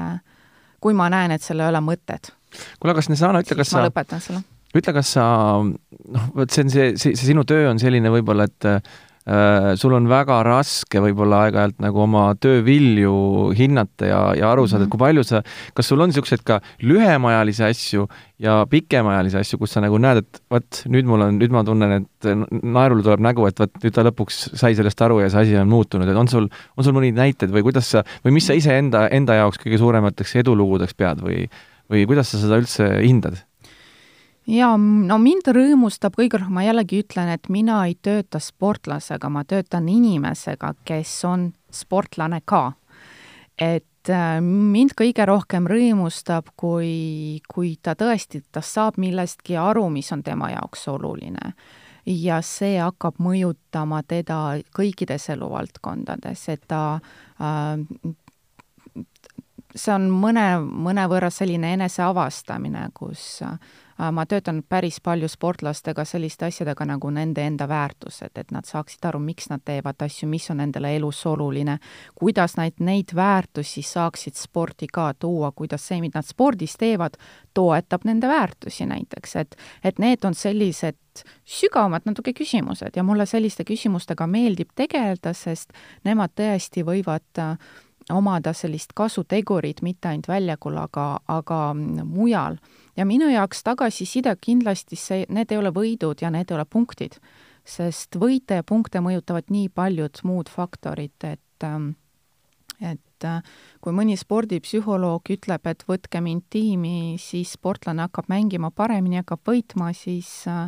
Speaker 4: kui ma näen, et sellel ei ole mõtet.
Speaker 3: kuule, kas Nesana, ütle, kas
Speaker 4: sa lõpetan selle.
Speaker 3: ütle, kas sa, noh, vot see on see, see, see sinu töö on selline võib-olla, et Äh, sul on väga raske võib-olla aeg-ajalt nagu oma töö vilju hinnata ja, ja aru saada, et kui palju sa, kas sul on niisuguseid ka lühemaajalisi asju ja pikemaajalisi asju, kus sa nagu näed, et vot nüüd mul on, nüüd ma tunnen, et naerule tuleb nägu, et vot nüüd ta lõpuks sai sellest aru ja see asi on muutunud, et on sul, on sul mõni näiteid või kuidas sa, või mis sa iseenda, enda jaoks kõige suuremateks edulugudeks pead või, või kuidas sa seda üldse hindad?
Speaker 4: Jaa, no mind rõõmustab kõige rohkem, ma jällegi ütlen, et mina ei tööta sportlasega, ma töötan inimesega, kes on sportlane ka. et äh, mind kõige rohkem rõõmustab, kui, kui ta tõesti, ta saab millestki aru, mis on tema jaoks oluline. ja see hakkab mõjutama teda kõikides eluvaldkondades, et ta äh, see on mõne, mõnevõrra selline eneseavastamine, kus äh, ma töötan päris palju sportlastega selliste asjadega nagu nende enda väärtused, et nad saaksid aru, miks nad teevad asju, mis on nendele elus oluline, kuidas neid, neid väärtusi saaksid sporti ka tuua, kuidas see, mida nad spordis teevad, toetab nende väärtusi näiteks, et et need on sellised sügavamad natuke küsimused ja mulle selliste küsimustega meeldib tegeleda, sest nemad tõesti võivad äh, omada sellist kasutegurit mitte ainult väljakul, aga, aga mujal ja minu jaoks tagasiside kindlasti see, need ei ole võidud ja need ei ole punktid, sest võite ja punkte mõjutavad nii paljud muud faktorid, et ähm, et äh, kui mõni spordipsühholoog ütleb, et võtke mind tiimi, siis sportlane hakkab mängima paremini, hakkab võitma, siis äh,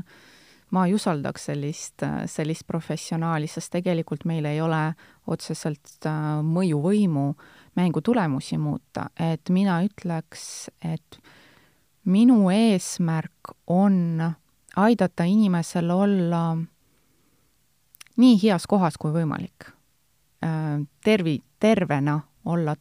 Speaker 4: ma ei usaldaks sellist, äh, sellist professionaali, sest tegelikult meil ei ole otseselt mõjuvõimu mängu tulemusi muuta, et mina ütleks, et minu eesmärk on aidata inimesel olla nii heas kohas kui võimalik. Äh, tervi-, tervena olla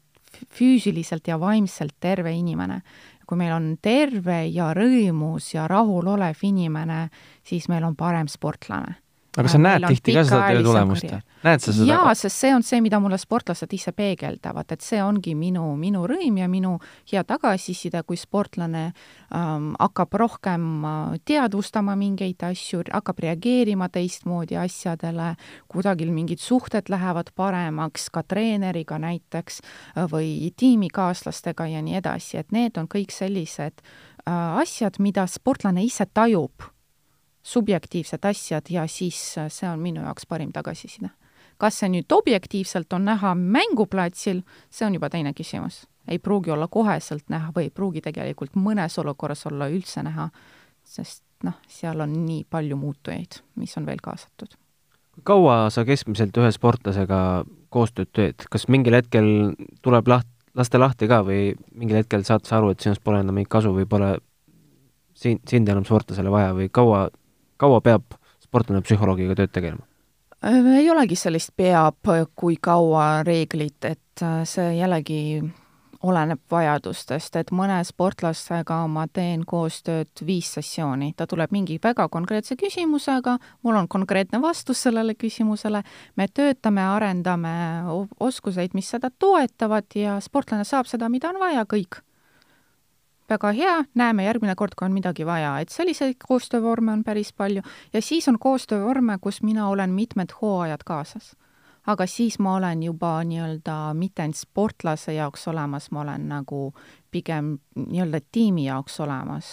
Speaker 4: füüsiliselt ja vaimselt terve inimene. kui meil on terve ja rõõmus ja rahulolev inimene, siis meil on parem sportlane
Speaker 3: aga sa näed tihti ka seda töö tulemust? näed sa seda?
Speaker 4: jaa, sest see on see, mida mulle sportlased ise peegeldavad, et see ongi minu, minu rõõm ja minu hea tagasiside, kui sportlane ähm, hakkab rohkem äh, teadvustama mingeid asju, hakkab reageerima teistmoodi asjadele, kuidagi mingid suhted lähevad paremaks, ka treeneriga näiteks äh, või tiimikaaslastega ja nii edasi, et need on kõik sellised äh, asjad, mida sportlane ise tajub subjektiivsed asjad ja siis äh, see on minu jaoks parim tagasiside. kas see nüüd objektiivselt on näha mänguplatsil, see on juba teine küsimus. ei pruugi olla koheselt näha või ei pruugi tegelikult mõnes olukorras olla üldse näha, sest noh, seal on nii palju muutujaid, mis on veel kaasatud.
Speaker 2: kaua sa keskmiselt ühe sportlasega koostööd teed, kas mingil hetkel tuleb laht-, lasta lahti ka või mingil hetkel saad sa aru, et sinust pole enam mingit kasu või pole sind, sind enam sportlasele vaja või kaua, kaua peab sportlane psühholoogiga tööd tegema?
Speaker 4: Äh, ei olegi sellist peab, kui kaua reeglit, et äh, see jällegi oleneb vajadustest, et mõne sportlasega ma teen koostööd viis sessiooni, ta tuleb mingi väga konkreetse küsimusega, mul on konkreetne vastus sellele küsimusele, me töötame, arendame oskuseid, mis seda toetavad ja sportlane saab seda, mida on vaja, kõik väga hea, näeme järgmine kord, kui on midagi vaja, et selliseid koostöövorme on päris palju. Ja siis on koostöövorme, kus mina olen mitmed hooajad kaasas. aga siis ma olen juba nii-öelda mitte ainult sportlase jaoks olemas, ma olen nagu pigem nii-öelda tiimi jaoks olemas,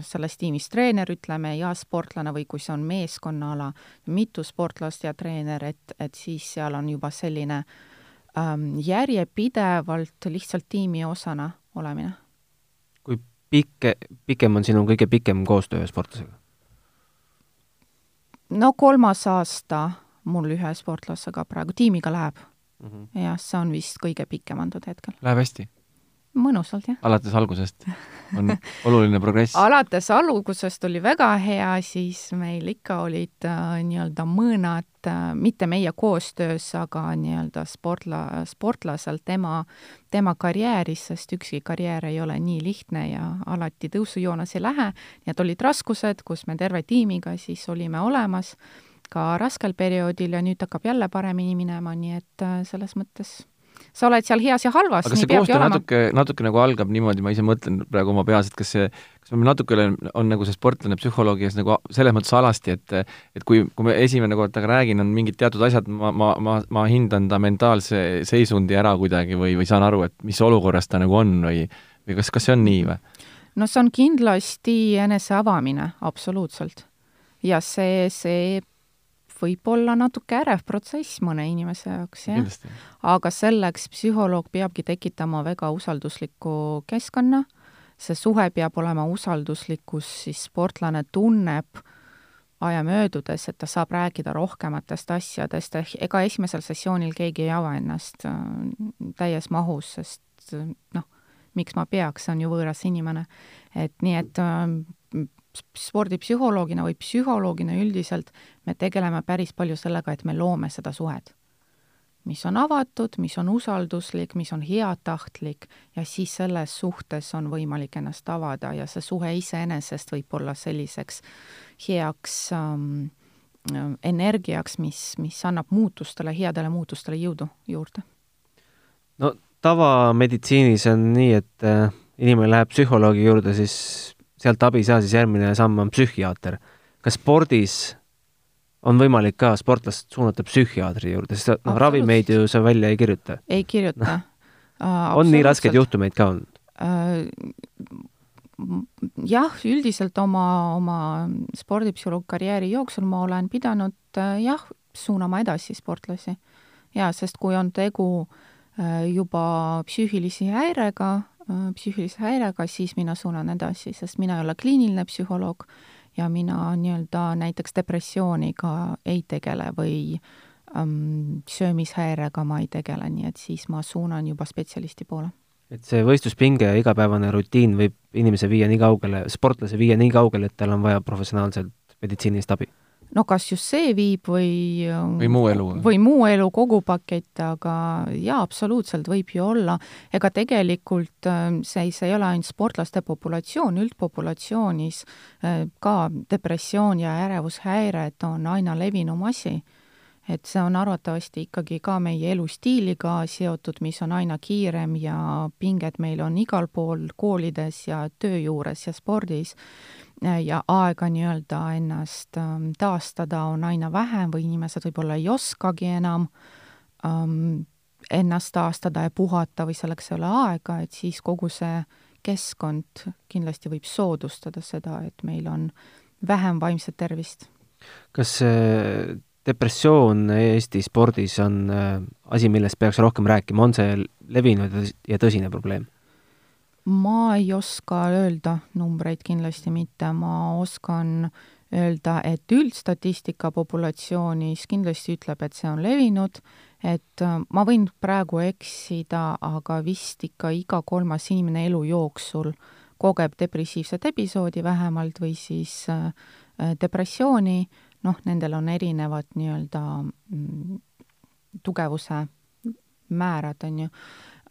Speaker 4: selles tiimis treener, ütleme, ja sportlane või kui see on meeskonnaala, mitu sportlast ja treener, et, et siis seal on juba selline ähm, järjepidevalt lihtsalt tiimi osana olemine
Speaker 2: pikk, pikem on sinu kõige pikem koostöö sportlasega?
Speaker 4: no kolmas aasta mul ühe sportlasega praegu tiimiga läheb mm. -hmm. jah, see on vist kõige pikem antud hetkel.
Speaker 3: Läheb hästi?
Speaker 4: Mõnusalt, jah.
Speaker 3: alates algusest on oluline progress? *laughs*
Speaker 4: alates algusest oli väga hea, siis meil ikka olid äh, nii-öelda mõõnad äh,, mitte meie koostöös, aga nii-öelda sportla, sportlaselt tema, tema karjääris, sest ükski karjäär ei ole nii lihtne ja alati tõusujoones ei lähe, nii et olid raskused, kus me terve tiimiga siis olime olemas ka raskel perioodil ja nüüd hakkab jälle paremini minema, nii et äh, selles mõttes sa oled seal heas ja halvas,
Speaker 3: aga see koostöö natuke, natuke nagu algab niimoodi, ma ise mõtlen praegu oma peas, et kas see, kas meil natukene on nagu see sportlane psühholoogias nagu selles mõttes alasti, et et kui, kui ma esimene kord temaga räägin, on mingid teatud asjad, ma, ma, ma, ma hindan ta mentaalse seisundi ära kuidagi või, või saan aru, et mis olukorras ta nagu on või või kas, kas see on nii või?
Speaker 4: no see on kindlasti enese avamine, absoluutselt. ja see, see võib olla natuke ärev protsess mõne inimese jaoks, jah. aga selleks psühholoog peabki tekitama väga usaldusliku keskkonna, see suhe peab olema usalduslik, kus siis sportlane tunneb aja möödudes, et ta saab rääkida rohkematest asjadest, ega esimesel sessioonil keegi ei ava ennast äh, täies mahus, sest noh, miks ma peaks, see on ju võõras inimene. et nii, et äh, spordipsühholoogina või psühholoogina üldiselt me tegeleme päris palju sellega, et me loome seda suhet. mis on avatud, mis on usalduslik, mis on heatahtlik ja siis selles suhtes on võimalik ennast avada ja see suhe iseenesest võib olla selliseks heaks ähm, energiaks, mis, mis annab muutustele, headele muutustele jõudu juurde.
Speaker 2: no tavameditsiinis on nii, et äh, inimene läheb psühholoogi juurde, siis sealt abi ei saa, siis järgmine samm on psühhiaater. kas spordis on võimalik ka sportlast suunata psühhiaatri juurde, sest noh, ravimeid ju sa välja ei kirjuta?
Speaker 4: ei kirjuta *laughs* no..
Speaker 2: on nii raskeid juhtumeid ka olnud?
Speaker 4: jah, üldiselt oma, oma spordipsühholoogi karjääri jooksul ma olen pidanud jah, suunama edasi sportlasi. jaa, sest kui on tegu juba psüühilise häirega, Äh, psüühilise häirega, siis mina suunan edasi, sest mina ei ole kliiniline psühholoog ja mina nii-öelda näiteks depressiooniga ei tegele või ähm, söömishäirega ma ei tegele, nii et siis ma suunan juba spetsialisti poole.
Speaker 2: et see võistluspinge ja igapäevane rutiin võib inimese viia nii kaugele, sportlase viia nii kaugele, et tal on vaja professionaalselt meditsiinilist abi?
Speaker 4: No kas just see viib või
Speaker 3: või muu elu.
Speaker 4: või muu elu, kogu pakett, aga jaa, absoluutselt võib ju olla. ega tegelikult ähm, see, see ei ole ainult sportlaste populatsioon, üldpopulatsioonis äh, ka depressioon ja ärevushäired on aina levinum asi et see on arvatavasti ikkagi ka meie elustiiliga seotud, mis on aina kiirem ja pinged meil on igal pool koolides ja töö juures ja spordis ja aega nii-öelda ennast ähm, taastada on aina vähem või inimesed võib-olla ei oskagi enam ähm, ennast taastada ja puhata või selleks ei ole aega, et siis kogu see keskkond kindlasti võib soodustada seda, et meil on vähem vaimset tervist.
Speaker 2: kas depressioon Eesti spordis on äh, asi, millest peaks rohkem rääkima, on see levinud ja tõsine probleem?
Speaker 4: ma ei oska öelda numbreid, kindlasti mitte, ma oskan öelda, et üldstatistika populatsioonis kindlasti ütleb, et see on levinud, et äh, ma võin praegu eksida, aga vist ikka iga kolmas inimene elu jooksul kogeb depressiivset episoodi vähemalt või siis äh, depressiooni, noh, nendel on erinevad nii-öelda mm, tugevuse määrad, on ju,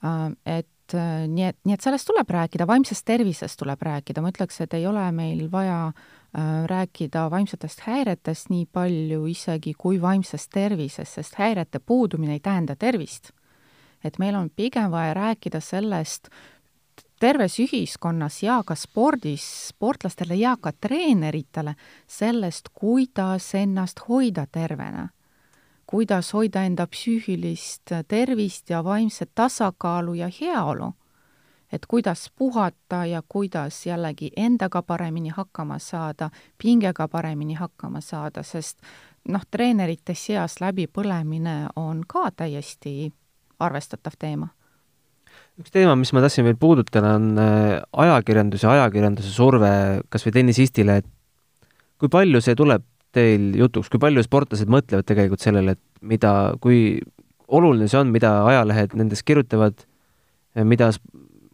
Speaker 4: äh, et et nii et, nii et sellest tuleb rääkida, vaimsest tervisest tuleb rääkida, ma ütleks, et ei ole meil vaja äh, rääkida vaimsetest häiretest nii palju isegi kui vaimsest tervisest, sest häirete puudumine ei tähenda tervist. et meil on pigem vaja rääkida sellest terves ühiskonnas ja ka spordis, sportlastele ja ka treeneritele, sellest, kuidas ennast hoida tervena kuidas hoida enda psüühilist tervist ja vaimset tasakaalu ja heaolu. et kuidas puhata ja kuidas jällegi endaga paremini hakkama saada, pingega paremini hakkama saada, sest noh, treenerite seas läbipõlemine on ka täiesti arvestatav teema
Speaker 2: üks teema, mis ma tahtsin veel puudutada, on äh, ajakirjandus ja ajakirjanduse surve kas või tennisistile, et kui palju see tuleb teil jutuks, kui palju sportlased mõtlevad tegelikult sellele, et mida, kui oluline see on, mida ajalehed nendest kirjutavad, mida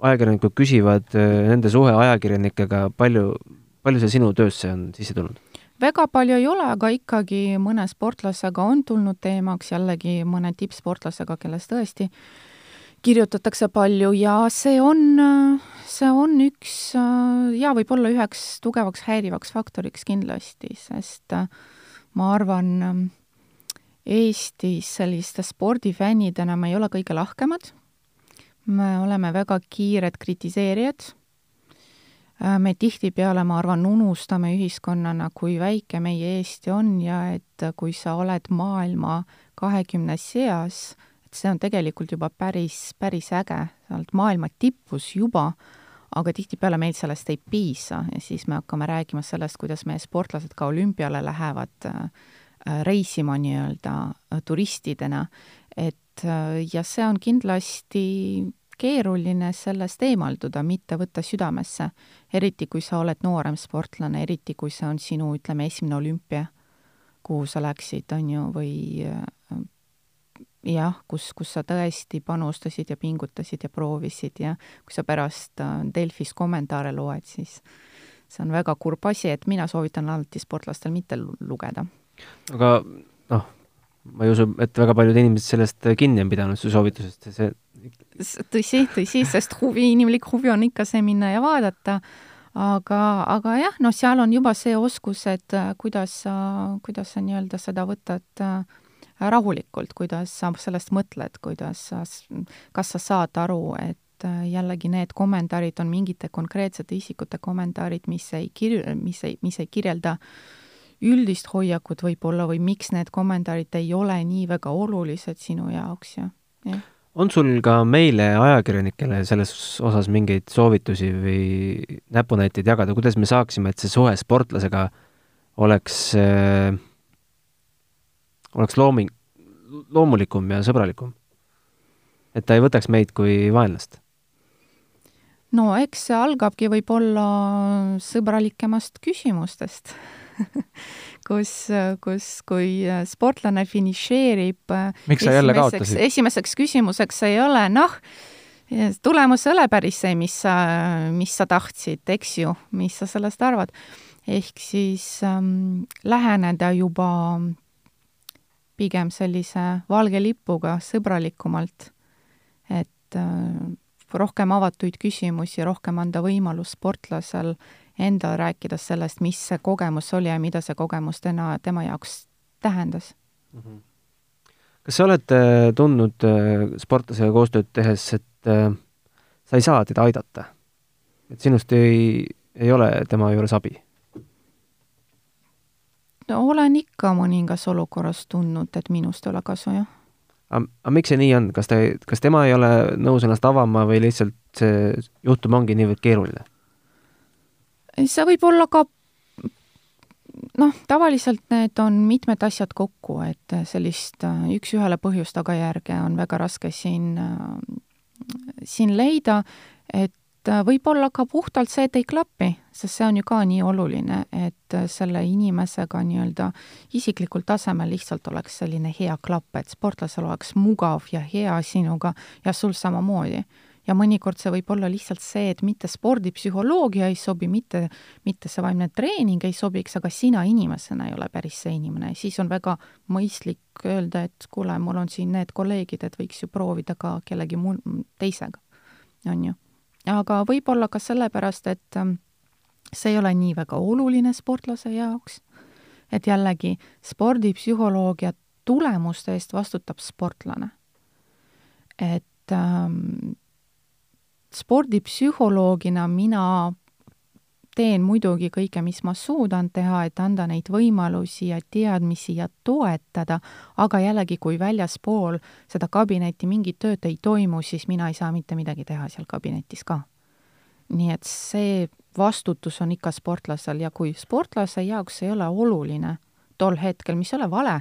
Speaker 2: ajakirjanikud küsivad, nende suhe ajakirjanikega, palju, palju see sinu töösse on sisse tulnud?
Speaker 4: väga palju ei ole, aga ikkagi mõne sportlasega on tulnud teemaks, jällegi mõne tippsportlasega, kellest tõesti kirjutatakse palju ja see on, see on üks ja võib-olla üheks tugevaks häirivaks faktoriks kindlasti, sest ma arvan, Eestis selliste spordifännidena me ei ole kõige lahkemad, me oleme väga kiired kritiseerijad, me tihtipeale, ma arvan, unustame ühiskonnana, kui väike meie Eesti on ja et kui sa oled maailma kahekümnes seas, et see on tegelikult juba päris, päris äge, sa oled maailma tipus juba, aga tihtipeale meil sellest ei piisa. ja siis me hakkame rääkima sellest, kuidas meie sportlased ka olümpiale lähevad äh, reisima nii-öelda äh, turistidena, et äh, ja see on kindlasti keeruline sellest eemalduda, mitte võtta südamesse, eriti kui sa oled noorem sportlane, eriti kui see on sinu, ütleme, esimene olümpia, kuhu sa läksid, on ju, või jah, kus, kus sa tõesti panustasid ja pingutasid ja proovisid ja kui sa pärast äh, Delfis kommentaare loed, siis see on väga kurb asi, et mina soovitan alati sportlastel mitte lugeda.
Speaker 2: aga noh, ma ei usu, et väga paljud inimesed sellest kinni on pidanud, su soovitusest, see
Speaker 4: tõsi, tõsi, sest huvi, inimlik huvi on ikka see minna ja vaadata, aga, aga jah, noh, seal on juba see oskus, et äh, kuidas sa, kuidas sa nii-öelda seda võtad äh, rahulikult, kuidas sa sellest mõtled, kuidas sa, kas sa saad aru, et äh, jällegi need kommentaarid on mingite konkreetsete isikute kommentaarid, mis ei kir-, mis ei, mis ei kirjelda üldist hoiakut võib-olla või miks need kommentaarid ei ole nii väga olulised sinu jaoks ja, jah.
Speaker 2: on sul ka meile, ajakirjanikele, selles osas mingeid soovitusi või näpunäiteid jagada, kuidas me saaksime, et see suhe sportlasega oleks äh, oleks looming, loomulikum ja sõbralikum. et ta ei võtaks meid kui vaenlast.
Speaker 4: no eks see algabki võib-olla sõbralikemast küsimustest *laughs* kus, kus, kui sportlane finišeerib
Speaker 3: miks sa jälle kaotasid?
Speaker 4: esimeseks küsimuseks ei ole, noh, tulemus ei ole päris see, mis sa, mis sa tahtsid, eks ju, mis sa sellest arvad. ehk siis ähm, läheneda juba pigem sellise valge lipuga, sõbralikumalt, et äh, rohkem avatuid küsimusi, rohkem anda võimalus sportlasel endal rääkida sellest, mis see kogemus oli ja mida see kogemus täna tema jaoks tähendas mm. -hmm.
Speaker 2: kas sa oled äh, tundnud äh, sportlasega koostööd tehes, et sa ei saa teda aidata? et sinust ei, ei ole tema juures abi?
Speaker 4: Olen ikka mõningas olukorras tundnud, et minust ei ole kasu, jah.
Speaker 2: aga miks see nii on, kas ta, kas tema ei ole nõus ennast avama või lihtsalt see juhtum ongi niivõrd keeruline?
Speaker 4: see võib olla ka noh, tavaliselt need on mitmed asjad kokku, et sellist äh, üks-ühele põhjus-tagajärge on väga raske siin, äh, siin leida, et äh, võib-olla ka puhtalt see, et ei klapi, sest see on ju ka nii oluline, et selle inimesega nii-öelda isiklikul tasemel lihtsalt oleks selline hea klapp, et sportlasel oleks mugav ja hea sinuga ja sul samamoodi. Ja mõnikord see võib olla lihtsalt see, et mitte spordipsühholoogia ei sobi, mitte, mitte see vaimne treening ei sobiks, aga sina inimesena ei ole päris see inimene, siis on väga mõistlik öelda, et kuule, mul on siin need kolleegid, et võiks ju proovida ka kellegi muu teisega, on ju. Aga võib-olla ka sellepärast, et ähm, see ei ole nii väga oluline sportlase jaoks, et jällegi spordipsühholoogia tulemuste eest vastutab sportlane. et ähm, spordipsühholoogina mina teen muidugi kõike, mis ma suudan teha, et anda neid võimalusi ja teadmisi ja toetada, aga jällegi, kui väljaspool seda kabinetti mingit tööd ei toimu, siis mina ei saa mitte midagi teha seal kabinetis ka. nii et see vastutus on ikka sportlasel ja kui sportlase jaoks ei ole oluline tol hetkel, mis ei ole vale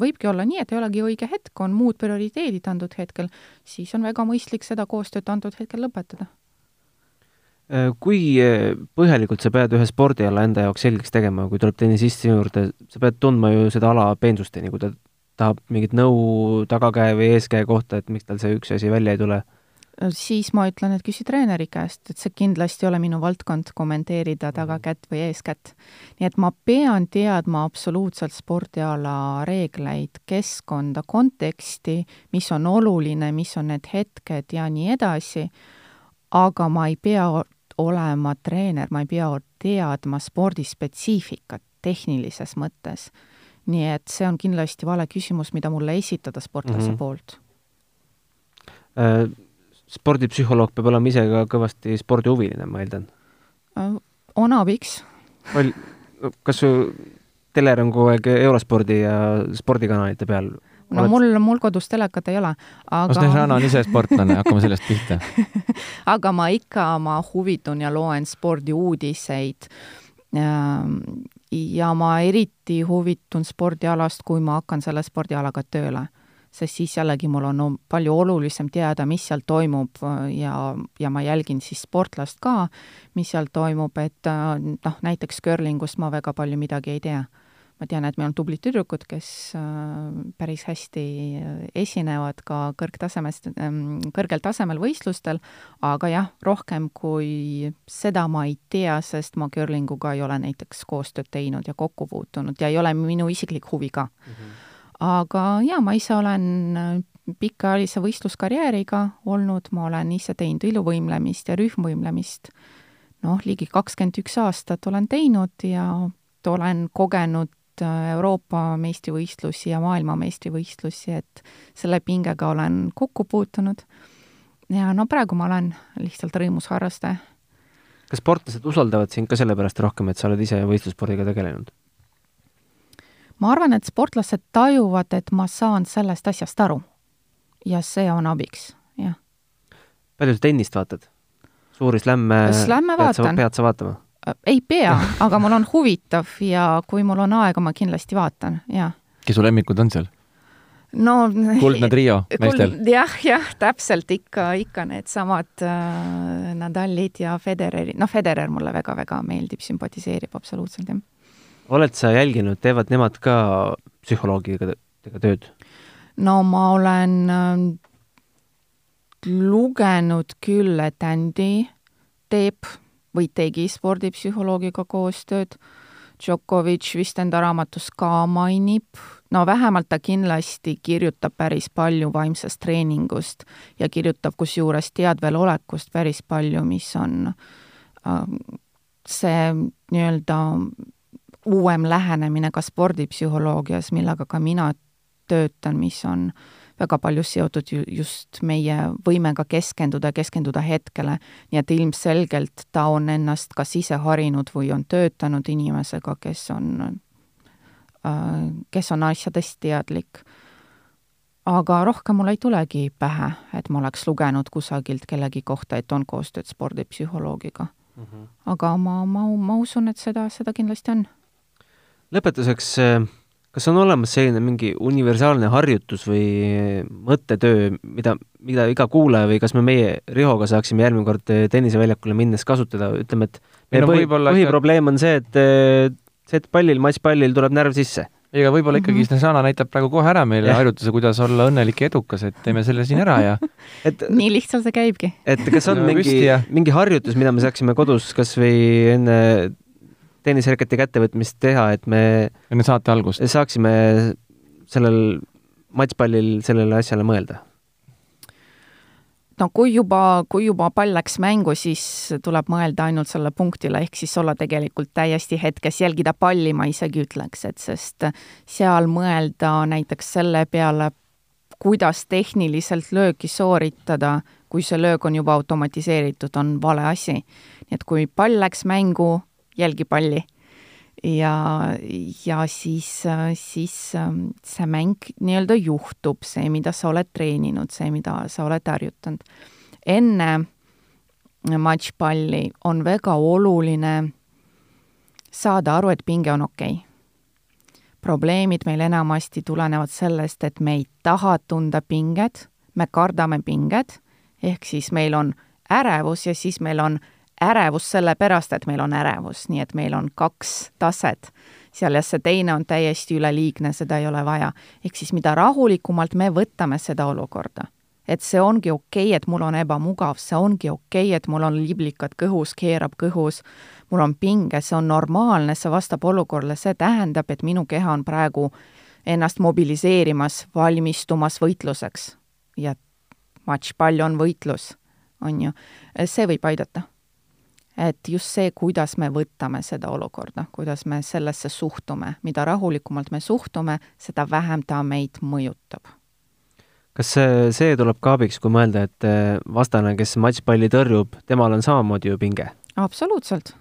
Speaker 4: võibki olla nii, et ei olegi õige hetk, on muud prioriteedid antud hetkel, siis on väga mõistlik seda koostööd antud hetkel lõpetada.
Speaker 2: Äh, kui äh, põhjalikult sa pead ühe spordiala enda jaoks selgeks tegema, kui tuleb tennisist sinu juurde, sa pead tundma ju seda ala peensusteni, kui ta tahab mingit nõu tagakäe või eeskäe kohta, et miks tal see üks asi välja ei tule
Speaker 4: siis ma ütlen, et küsi treeneri käest, et see kindlasti ei ole minu valdkond kommenteerida tagakätt või eeskätt. nii et ma pean teadma absoluutselt spordiala reegleid, keskkonda, konteksti, mis on oluline, mis on need hetked ja nii edasi, aga ma ei pea olema treener, ma ei pea teadma spordispetsiifikat tehnilises mõttes. nii et see on kindlasti vale küsimus, mida mulle esitada sportlase mm -hmm. poolt
Speaker 2: äh spordipsühholoog peab olema ise ka kõvasti spordihuviline, ma eeldan?
Speaker 4: Äh, on abiks.
Speaker 2: kas su teler on kogu aeg eurospordi ja spordikanalite peal?
Speaker 4: No Oled... mul, mul kodus telekat ei ole, aga
Speaker 3: Osnešana on ise sportlane, hakkame sellest pihta *laughs*
Speaker 4: aga ma ikka, ma huvitun ja loen spordiuudiseid ähm, ja ma eriti huvitun spordialast, kui ma hakkan selle spordialaga tööle sest siis jällegi mul on no, palju olulisem teada, mis seal toimub ja, ja ma jälgin siis sportlast ka, mis seal toimub, et noh, näiteks curlingust ma väga palju midagi ei tea. Ma tean, et meil on tublid tüdrukud, kes äh, päris hästi esinevad ka kõrgtasemest, ähm, kõrgel tasemel võistlustel, aga jah, rohkem kui seda ma ei tea, sest ma curlinguga ei ole näiteks koostööd teinud ja kokku puutunud ja ei ole minu isiklik huvi ka mm. -hmm aga jaa, ma ise olen äh, pikaajalise võistluskarjääriga olnud, ma olen ise teinud iluvõimlemist ja rühmvõimlemist noh, ligi kakskümmend üks aastat olen teinud ja olen kogenud äh, Euroopa meistrivõistlusi ja maailmameistrivõistlusi, et selle pingega olen kokku puutunud. ja no praegu ma olen lihtsalt rõõmus harrastaja.
Speaker 2: kas sportlased usaldavad sind ka sellepärast rohkem, et sa oled ise võistlusspordiga tegelenud?
Speaker 4: ma arvan, et sportlased tajuvad, et ma saan sellest asjast aru. ja see on abiks, jah.
Speaker 2: palju sa tennist vaatad? suuri slämme
Speaker 4: slämme
Speaker 2: pead
Speaker 4: vaatan.
Speaker 2: sa, pead sa vaatama?
Speaker 4: Äh, ei pea, aga mul on huvitav ja kui mul on aega, ma kindlasti vaatan, jah.
Speaker 3: kes su lemmikud on seal?
Speaker 4: no
Speaker 3: kuldne trio *laughs* meestel.
Speaker 4: jah, jah, täpselt ikka, ikka needsamad äh, Nadalid ja Federerid, noh, Federer mulle väga-väga meeldib, sümpatiseerib absoluutselt, jah
Speaker 2: oled sa jälginud, teevad nemad ka psühholoogiga tööd?
Speaker 4: no ma olen äh, lugenud küll, et Andy teeb või tegi spordipsühholoogiga koostööd, Djokovic vist enda raamatus ka mainib, no vähemalt ta kindlasti kirjutab päris palju vaimsest treeningust ja kirjutab kusjuures teadvelolekust päris palju, mis on äh, see nii-öelda uuem lähenemine ka spordipsühholoogias, millega ka mina töötan, mis on väga palju seotud ju just meie võimega keskenduda, keskenduda hetkele, nii et ilmselgelt ta on ennast kas ise harinud või on töötanud inimesega, kes on, äh, kes on asjadest teadlik. aga rohkem mul ei tulegi pähe, et ma oleks lugenud kusagilt kellegi kohta, et on koostööd spordipsühholoogiga mm. -hmm. aga ma, ma, ma usun, et seda, seda kindlasti on
Speaker 2: lõpetuseks, kas on olemas selline mingi universaalne harjutus või mõttetöö, mida, mida iga kuulaja või kas me meie Rihoga saaksime järgmine kord tenniseväljakule minnes kasutada, ütleme, et meie no, põhi, põhiprobleem on see, et see, et pallil, matšpallil tuleb närv sisse
Speaker 3: ega võib-olla ikkagi mm -hmm. Snezana näitab praegu kohe ära meile harjutuse, kuidas olla õnnelik ja edukas, et teeme selle siin ära ja *laughs*
Speaker 4: et nii lihtsalt see käibki.
Speaker 2: et kas on no, mingi, mingi harjutus, mida me saaksime kodus kas või enne tenniseraketi kättevõtmist teha, et me
Speaker 3: enne saate algust
Speaker 2: saaksime sellel matšpallil sellele asjale mõelda?
Speaker 4: no kui juba, kui juba pall läks mängu, siis tuleb mõelda ainult selle punktile, ehk siis olla tegelikult täiesti hetkes, jälgida palli, ma isegi ütleks, et sest seal mõelda näiteks selle peale, kuidas tehniliselt lööki sooritada, kui see löök on juba automatiseeritud, on vale asi. nii et kui pall läks mängu, jälgi palli ja, ja siis, siis ähm, see mäng nii-öelda juhtub, see, mida sa oled treeninud, see, mida sa oled harjutanud. enne matšpalli on väga oluline saada aru, et pinge on okei okay. probleemid meil enamasti tulenevad sellest, et me ei taha tunda pinget, me kardame pinget, ehk siis meil on ärevus ja siis meil on ärevus sellepärast, et meil on ärevus, nii et meil on kaks taset. Seal ja see teine on täiesti üleliigne, seda ei ole vaja. ehk siis mida rahulikumalt me võtame seda olukorda, et see ongi okei okay,, et mul on ebamugav, see ongi okei okay,, et mul on liblikad kõhus, keerab kõhus, mul on pinge, see on normaalne, see vastab olukorrale, see tähendab, et minu keha on praegu ennast mobiliseerimas, valmistumas võitluseks. ja matšpall on võitlus, on ju, see võib aidata et just see, kuidas me võtame seda olukorda, kuidas me sellesse suhtume, mida rahulikumalt me suhtume, seda vähem ta meid mõjutab.
Speaker 2: kas see, tuleb ka abiks, kui mõelda, et eh, vastane, kes matšpalli tõrjub, temal on samamoodi ju pinge?
Speaker 4: absoluutselt.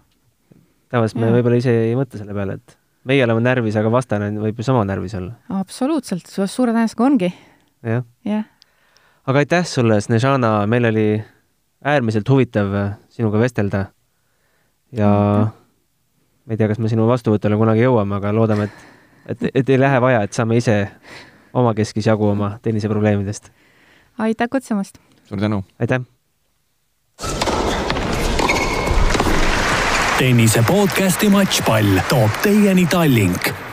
Speaker 2: tavaliselt me võib-olla ise ei mõtle selle peale, et meie oleme närvis, aga vastane võib ju sama närvis olla.
Speaker 4: absoluutselt, suure tõenäosusega ongi
Speaker 2: ja..
Speaker 4: jah.
Speaker 2: aga aitäh sulle, Snežana, meil oli äärmiselt huvitav sinuga vestelda ja ma ei tea, kas me sinu vastuvõtule kunagi jõuame, aga loodame, et, et, et ei lähe vaja, et saame ise omakeskis jagu oma tenniseprobleemidest.
Speaker 4: aitäh kutsumast!
Speaker 3: suur tänu!
Speaker 2: aitäh!
Speaker 1: tennise podcasti Matšpall toob teieni Tallink